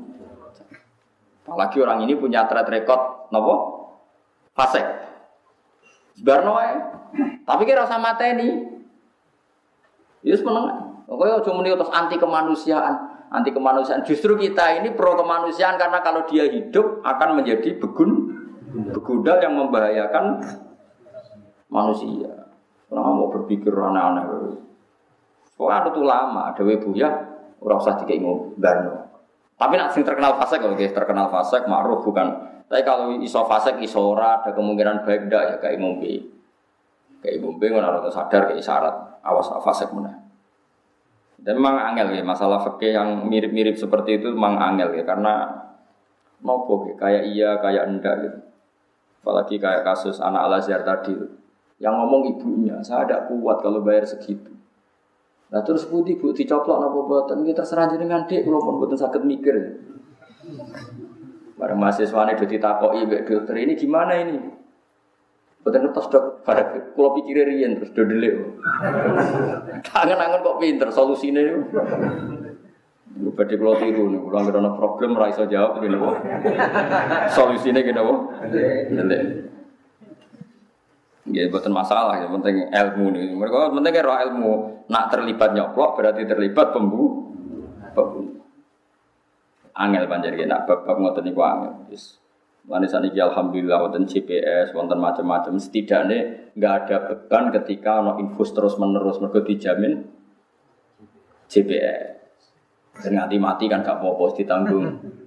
Apalagi orang ini punya track record, nopo fasik. Barno Tapi kira usah mateni. Yus meneng. Pokoknya cuma muni terus anti kemanusiaan, anti kemanusiaan. Justru kita ini pro kemanusiaan karena kalau dia hidup akan menjadi begun, begudal yang membahayakan manusia. Kenapa mau berpikir aneh-aneh? Soalnya ada lama, ada webu ya, orang usah tiga barno. Tapi nak sing terkenal fasek, oke, terkenal fasek, ma'ruf bukan tapi kalau iso fasek iso ora ada kemungkinan baik ndak ya kayak ngombe. Kayak ngombe ngono ora sadar kayak syarat awas fasek mana. Dan memang angel ya masalah fakih yang mirip-mirip seperti itu memang angel ya karena nopo ya, kayak iya kayak enggak gitu. Apalagi kayak kasus anak Al Azhar tadi yang ngomong ibunya, saya tidak kuat kalau bayar segitu. Nah terus putih bu dicoplok nopo buatan kita terserah dengan dek, kalau pun buatan sakit mikir. Bareng mahasiswa ini udah ditakoki mbak dokter ini gimana ini? Betul terus dok, pada kalau pikir rian terus dodelik. Tangan-tangan kok pinter solusinya itu. Lu pada kalau tiru nih, kalau nggak ada problem, raiso jawab gini. Solusinya gini kok. Ya, bukan masalah, yang penting ilmu nih. Mereka penting kira ilmu. Nak terlibat nyoplok berarti terlibat pembu. Pembunuh angel panjang ya nak bab-bab ngoten niku angel. Wis Lalu saat ini alhamdulillah wonten GPS, wonten macam-macam. Setidaknya nggak ada beban ketika no infus terus menerus mereka dijamin GPS. Dan mati kan gak apa-apa ditanggung. [laughs]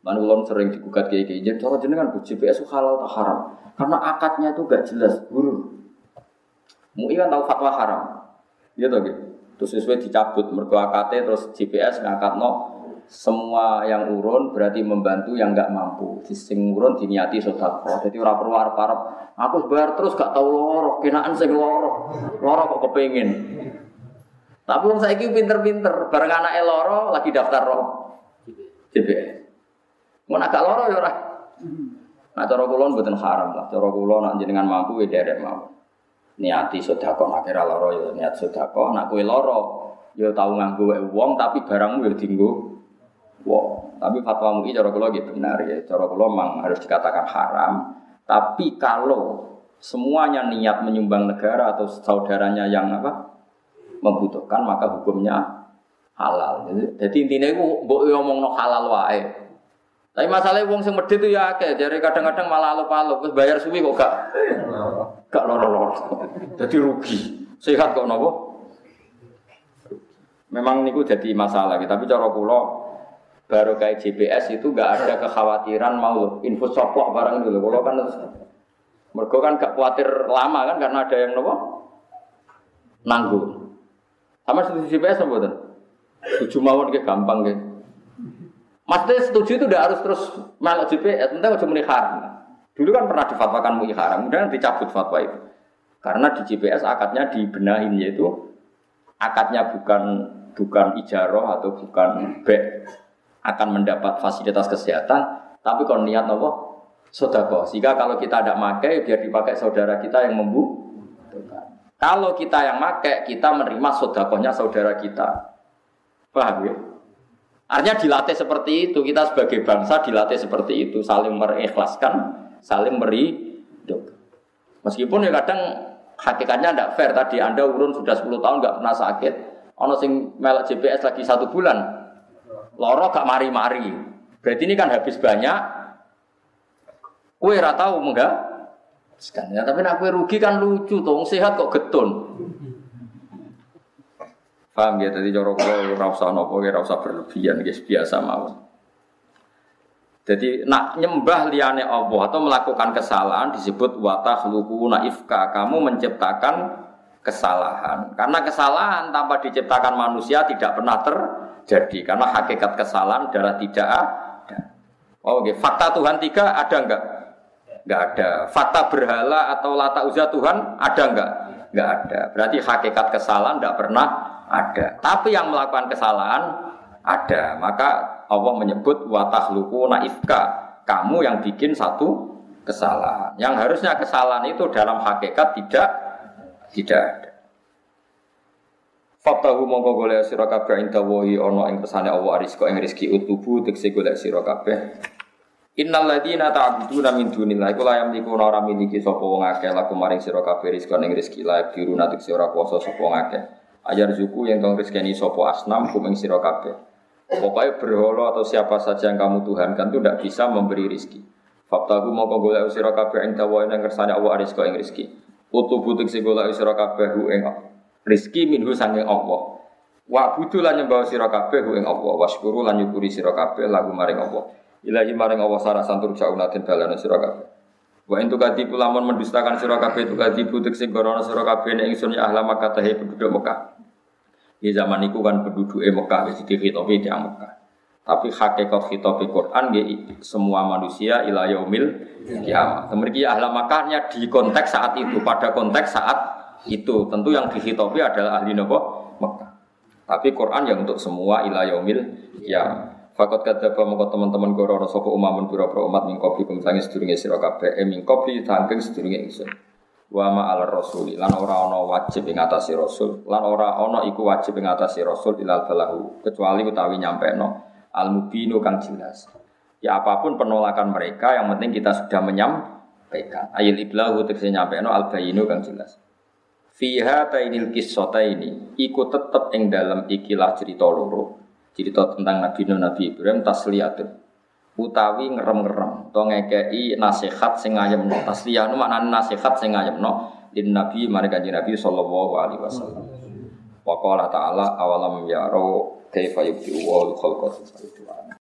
Ulun sering digugat kayak gini, jadi cara jenengan bu GPS halal atau haram? Karena akadnya itu gak jelas, guru. Mui kan tahu fatwa haram, gitu gitu. Terus sesuai dicabut, mergo akadnya terus GPS ngangkat no semua yang urun berarti membantu yang nggak mampu. Sing urun diniati sodako. Jadi orang perlu arep arep. Aku bayar terus gak tahu loro. Kinaan sing loro. Loro kok kepengin. Tapi wong saiki pinter-pinter. Bareng anak loro lagi daftar roh. JBS. Mau agak loro ya ora. Nah cara kula mboten haram lah. Cara kula nak jenengan mampu ya derek mau. Niati sodako nak kira loro ya niat sodako. Nak kue loro ya tahu nganggo uang tapi barangmu ya tinggu Wow. Tapi fatwa MUI cara kula gitu benar ya. Cara kula memang harus dikatakan haram. Tapi kalau semuanya niat menyumbang negara atau saudaranya yang apa membutuhkan maka hukumnya halal. Jadi, intinya itu mbok ngomong no halal wae. Tapi masalahnya wong sing medhit itu ya akeh. Jadi kadang-kadang malah alup-alup wis bayar suwi kok gak gak loro-loro. Jadi rugi. Sehat kok nopo? Memang niku jadi masalah, tapi cara kula baru kayak GPS itu gak ada kekhawatiran mau info sopok barang dulu. Kalau kan mereka kan gak khawatir lama kan karena ada yang nopo nanggung. Sama setuju GPS apa tuh? Setuju mawon gampang gitu. Maksudnya setuju itu udah harus terus melok GPS, entah cuma haram. Dulu kan pernah difatwakan mui haram, kemudian dicabut fatwa itu. Karena di GPS akadnya dibenahin yaitu akadnya bukan bukan ijaroh atau bukan bek akan mendapat fasilitas kesehatan, tapi kalau niat nopo sodako. Sehingga kalau kita tidak pakai, biar dipakai saudara kita yang membutuhkan. Kalau kita yang pakai, kita menerima sodakohnya saudara kita. Paham ya? Artinya dilatih seperti itu. Kita sebagai bangsa dilatih seperti itu. Saling mengikhlaskan, saling meri. Meskipun ya kadang hakikatnya tidak fair. Tadi Anda urun sudah 10 tahun nggak pernah sakit. Ono sing melek GPS lagi satu bulan. Loro gak mari-mari. Berarti ini kan habis banyak. Kue ratau enggak? Ya, tapi nak kue rugi kan lucu tuh. Sehat kok getun. Paham ya, jadi cara kula ora usah napa ora berlebihan guys biasa mawon. Jadi nak nyembah liane Allah atau melakukan kesalahan disebut watah luku naifka. Kamu menciptakan kesalahan. Karena kesalahan tanpa diciptakan manusia tidak pernah terjadi. Karena hakikat kesalahan adalah tidak ada. Oh, oke. Fakta Tuhan tiga ada enggak? Enggak ada. Fakta berhala atau lata uzah Tuhan ada enggak? Enggak ada. Berarti hakikat kesalahan tidak pernah ada. Tapi yang melakukan kesalahan ada. Maka Allah menyebut watahluku naifka. Kamu yang bikin satu kesalahan. Yang harusnya kesalahan itu dalam hakikat tidak tidak ada. Faktahu mongko golek sira kabeh ing dawahi ana ing pesane Allah rizqa ing rezeki utubu tekse golek sira kabeh. Innal ladina ta'buduna min dunillahi kula yamliku ora miliki sapa wong akeh laku maring sira kabeh rizqa ing rezeki lae diru natik ora kuasa sapa wong akeh ajar zuku yang kau rezeki sopo asnam kumeng siro kabeh. Pokoknya berholo atau siapa saja yang kamu tuhankan itu tidak bisa memberi rizki. Faktaku mau kau golek siro kabeh ing dawa yang kersane Allah rizko ing rizki. Utu butik si golek siro kabeh hu ing rizki minhu sanging Allah. Wa budu lan nyembah sira kabeh ing Allah. Wasyukuru lan nyukuri sira kabeh lagu maring Allah. Ilahi maring Allah sarah santur jauna den balana sira kabeh. Wa entu kadi lamun mendustakan sira kabeh tu butik sing gorono sira kabeh nek ingsun ya ahla Makkah tahe penduduk Mekah. Di zaman itu kan penduduk Mekah wis dikhitobi di Mekah. Tapi hakikat khitobi Quran ya semua manusia ila yaumil kiamat. Kemudian ahla Makkahnya di konteks saat itu, pada konteks saat itu. Tentu yang dikhitobi adalah ahli nopo Mekah. Tapi Quran yang untuk semua ila yaumil kiamat. Fakot kata mongko teman-teman goro sopo umamun pura pura umat mingkopi kumsangi sedurunge sira kabeh e mingkopi tangking sedurunge ingsun. Wa ma al rasuli lan ora ana wajib ing atase rasul lan ora ana iku wajib ing atase rasul ilal balahu kecuali utawi nyampeno al mubinu kang jelas. Ya apa pun penolakan mereka yang penting kita sudah menyampaikan. Ayil iblahu tegese nyampeno al bayinu kang jelas. Fiha tainil kisota ini ikut tetep ing dalam ikilah cerita loro cerita tentang Nabi Nabi Ibrahim tasliyatun utawi ngerem-ngerem. To ngekei nasihat sing ayemno tasliyah nu maknane nasihat sing ayemno din Nabi mari kanjeng Nabi sallallahu alaihi wasallam. Wa qala ta'ala awalam yaro kaifa yubdi wa khalqa